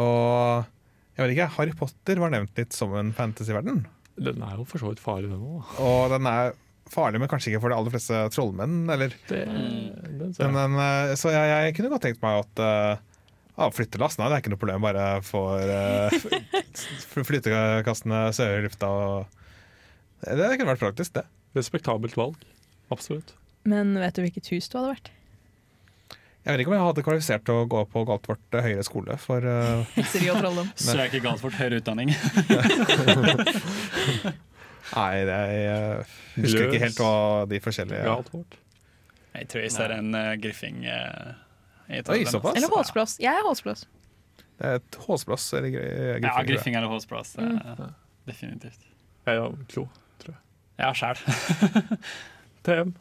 D: Og jeg vet ikke, Harry Potter var nevnt litt som en fantasyverden.
A: Den er jo for så vidt farlig, den òg.
D: Og den er farlig, men kanskje ikke for de aller fleste trollmenn. Eller
A: Den ser jeg.
D: men, eh, så jeg, jeg kunne godt tenkt meg at uh, flyttelass, nei, det er ikke noe problem. Bare for uh, flyttekassene sør i lufta. Og, det, kunne vært praktisk, det.
A: Respektabelt valg. Absolutt.
C: Men vet du hvilket hus du hadde vært?
D: Jeg vet ikke om jeg hadde kvalifisert til å gå på Galtvort eh, høyere skole. For uh,
C: og trolldom.
B: Strøk Galtvort høyere utdanning.
D: Nei, det, jeg husker ikke helt hva de forskjellige
A: Galtvort.
B: Jeg tror jeg ser en uh, griffing uh,
D: Oi, såpass?
C: Eller Håsblås. Jeg er Håsblås.
D: Det er et håsplass eller griffing?
B: Ja,
D: griffing,
B: eller håsplass. Mm. definitivt.
A: Jeg er klo.
B: Ja, sjæl.
A: TM.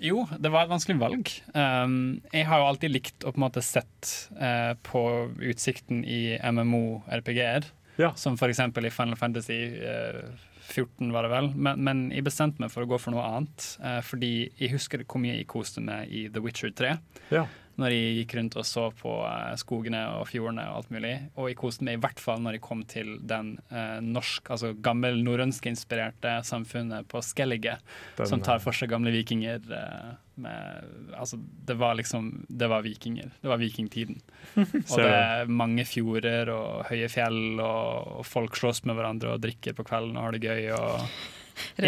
B: Jo, det var et vanskelig valg. Um, jeg har jo alltid likt å på en måte sett uh, på utsikten i MMO-RPG-er,
A: Ja.
B: som f.eks. i Final Fantasy uh, 14, var det vel. Men, men jeg bestemte meg for å gå for noe annet, uh, fordi jeg husker hvor mye jeg koste meg i The Witcher 3.
A: Ja.
B: Når jeg gikk rundt og så på eh, skogene og fjordene og alt mulig. Og jeg koste meg i hvert fall når jeg kom til den eh, norsk, altså gammel norrønskinspirerte samfunnet på Skellige,
A: Den,
B: som tar for seg gamle vikinger. Eh, med, altså, det var liksom Det var vikinger. Det var vikingtiden. Og det er mange fjorder og høye fjell, og, og folk slåss med hverandre og drikker på kvelden og har det gøy. og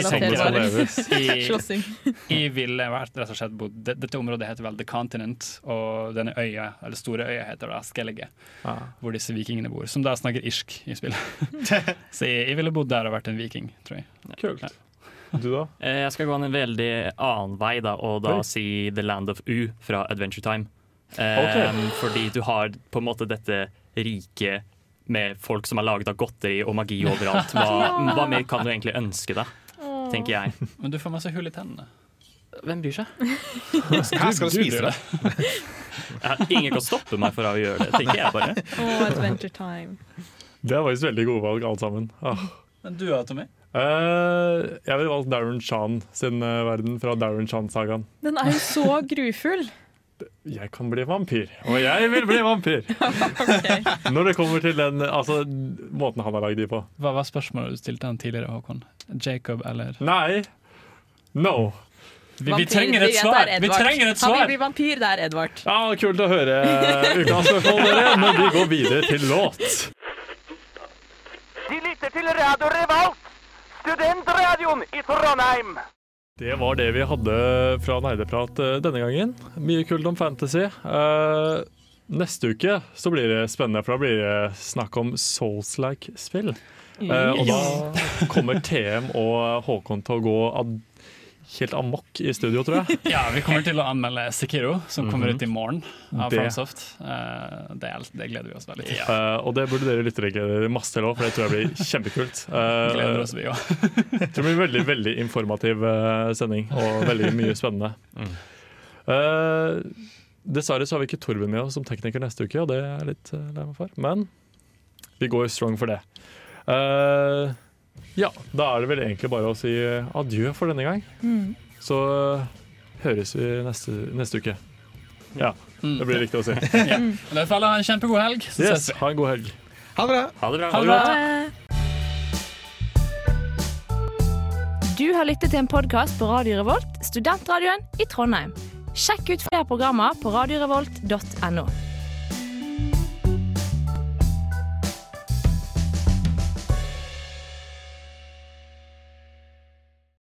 B: i-
C: Slåssing.
B: jeg ville vært rett og slett bodd Dette området heter vel The Continent, og denne øya, eller store øya heter da Skellige,
A: ah.
B: hvor disse vikingene bor, som da snakker irsk i spillet. Så jeg, jeg ville bodd der og vært en viking, tror jeg.
A: Kult. Du, da?
E: Eh, Jeg skal gå en veldig annen vei, da, og da
A: Oi.
E: si The Land of U fra Adventure Time. Eh, Fordi du har på en måte dette riket med folk som er laget av godteri og magi overalt. Hva, hva mer kan du egentlig ønske deg, tenker jeg.
B: Men du får masse hull i tennene.
E: Hvem bryr seg?
D: Her skal du spise det.
E: Ja, ingen kan stoppe meg for å gjøre det, tenker jeg bare.
C: Oh, Adventure Time.
A: Det er faktisk veldig gode valg, alle sammen. Ah.
B: Men du da, Tommy?
A: Uh, jeg ville valgt Darren Chan sin uh, verden fra Darren Chan-sagaen.
C: Den er jo så grufull.
A: Jeg kan bli vampyr, og jeg vil bli vampyr! Når det kommer til den altså, måten han har lagd de på.
B: Hva var spørsmålet du stilte han tidligere, Håkon? Jacob eller
A: Nei. No.
B: Vi, vi trenger et svar! Vi trenger et svar.
C: Han vil bli vampyr, det er Edvard.
A: Ja, Kult å høre ukas spørsmål, dere, men vi går videre til låt.
G: De lytter til Radio Revolt, studentradioen i Trondheim.
A: Det var det vi hadde fra Nerdeprat eh, denne gangen. Mye kult om fantasy. Eh, neste uke så blir det spennende, for da blir det snakk om Souls-like spill. Eh, og da kommer TM og Håkon til å gå ad helt amok i studio, tror jeg.
B: Ja, vi kommer til å anmelde Sekiro, som kommer
A: Mhm.
B: ut i morgen av
A: Det-
B: Fromsoft. Uh, det, er- det gleder vi oss veldig til.
A: Eh, og det burde dere lyttere glede masse til òg, for det tror jeg blir kjempekult. Uh,
B: Gleder oss vi òg.
A: Det blir en veldig, veldig informativ eh, sending, og veldig mye spennende. Uh, dessverre så har vi ikke Torben med oss som tekniker neste uke, og det er jeg litt uh, lei meg for. Men vi går strong for det. Eh, ja, da er det vel egentlig bare å si adjø for denne gang.
C: Mm.
A: Så eh, høres vi neste, neste uke. Ja,
B: Mm.
A: det blir riktig å si.
B: Ja. I hvert fall ha en kjempegod helg. Så
A: Yes,
B: ses vi.
A: ha en god helg.
D: Ha det bra.
E: Ha det bra.
B: Ha det bra.
K: Du har lyttet til en podkast på Radio Revolt, studentradioen i Trondheim. Sjekk ut flere programmer på radiorevolt.no.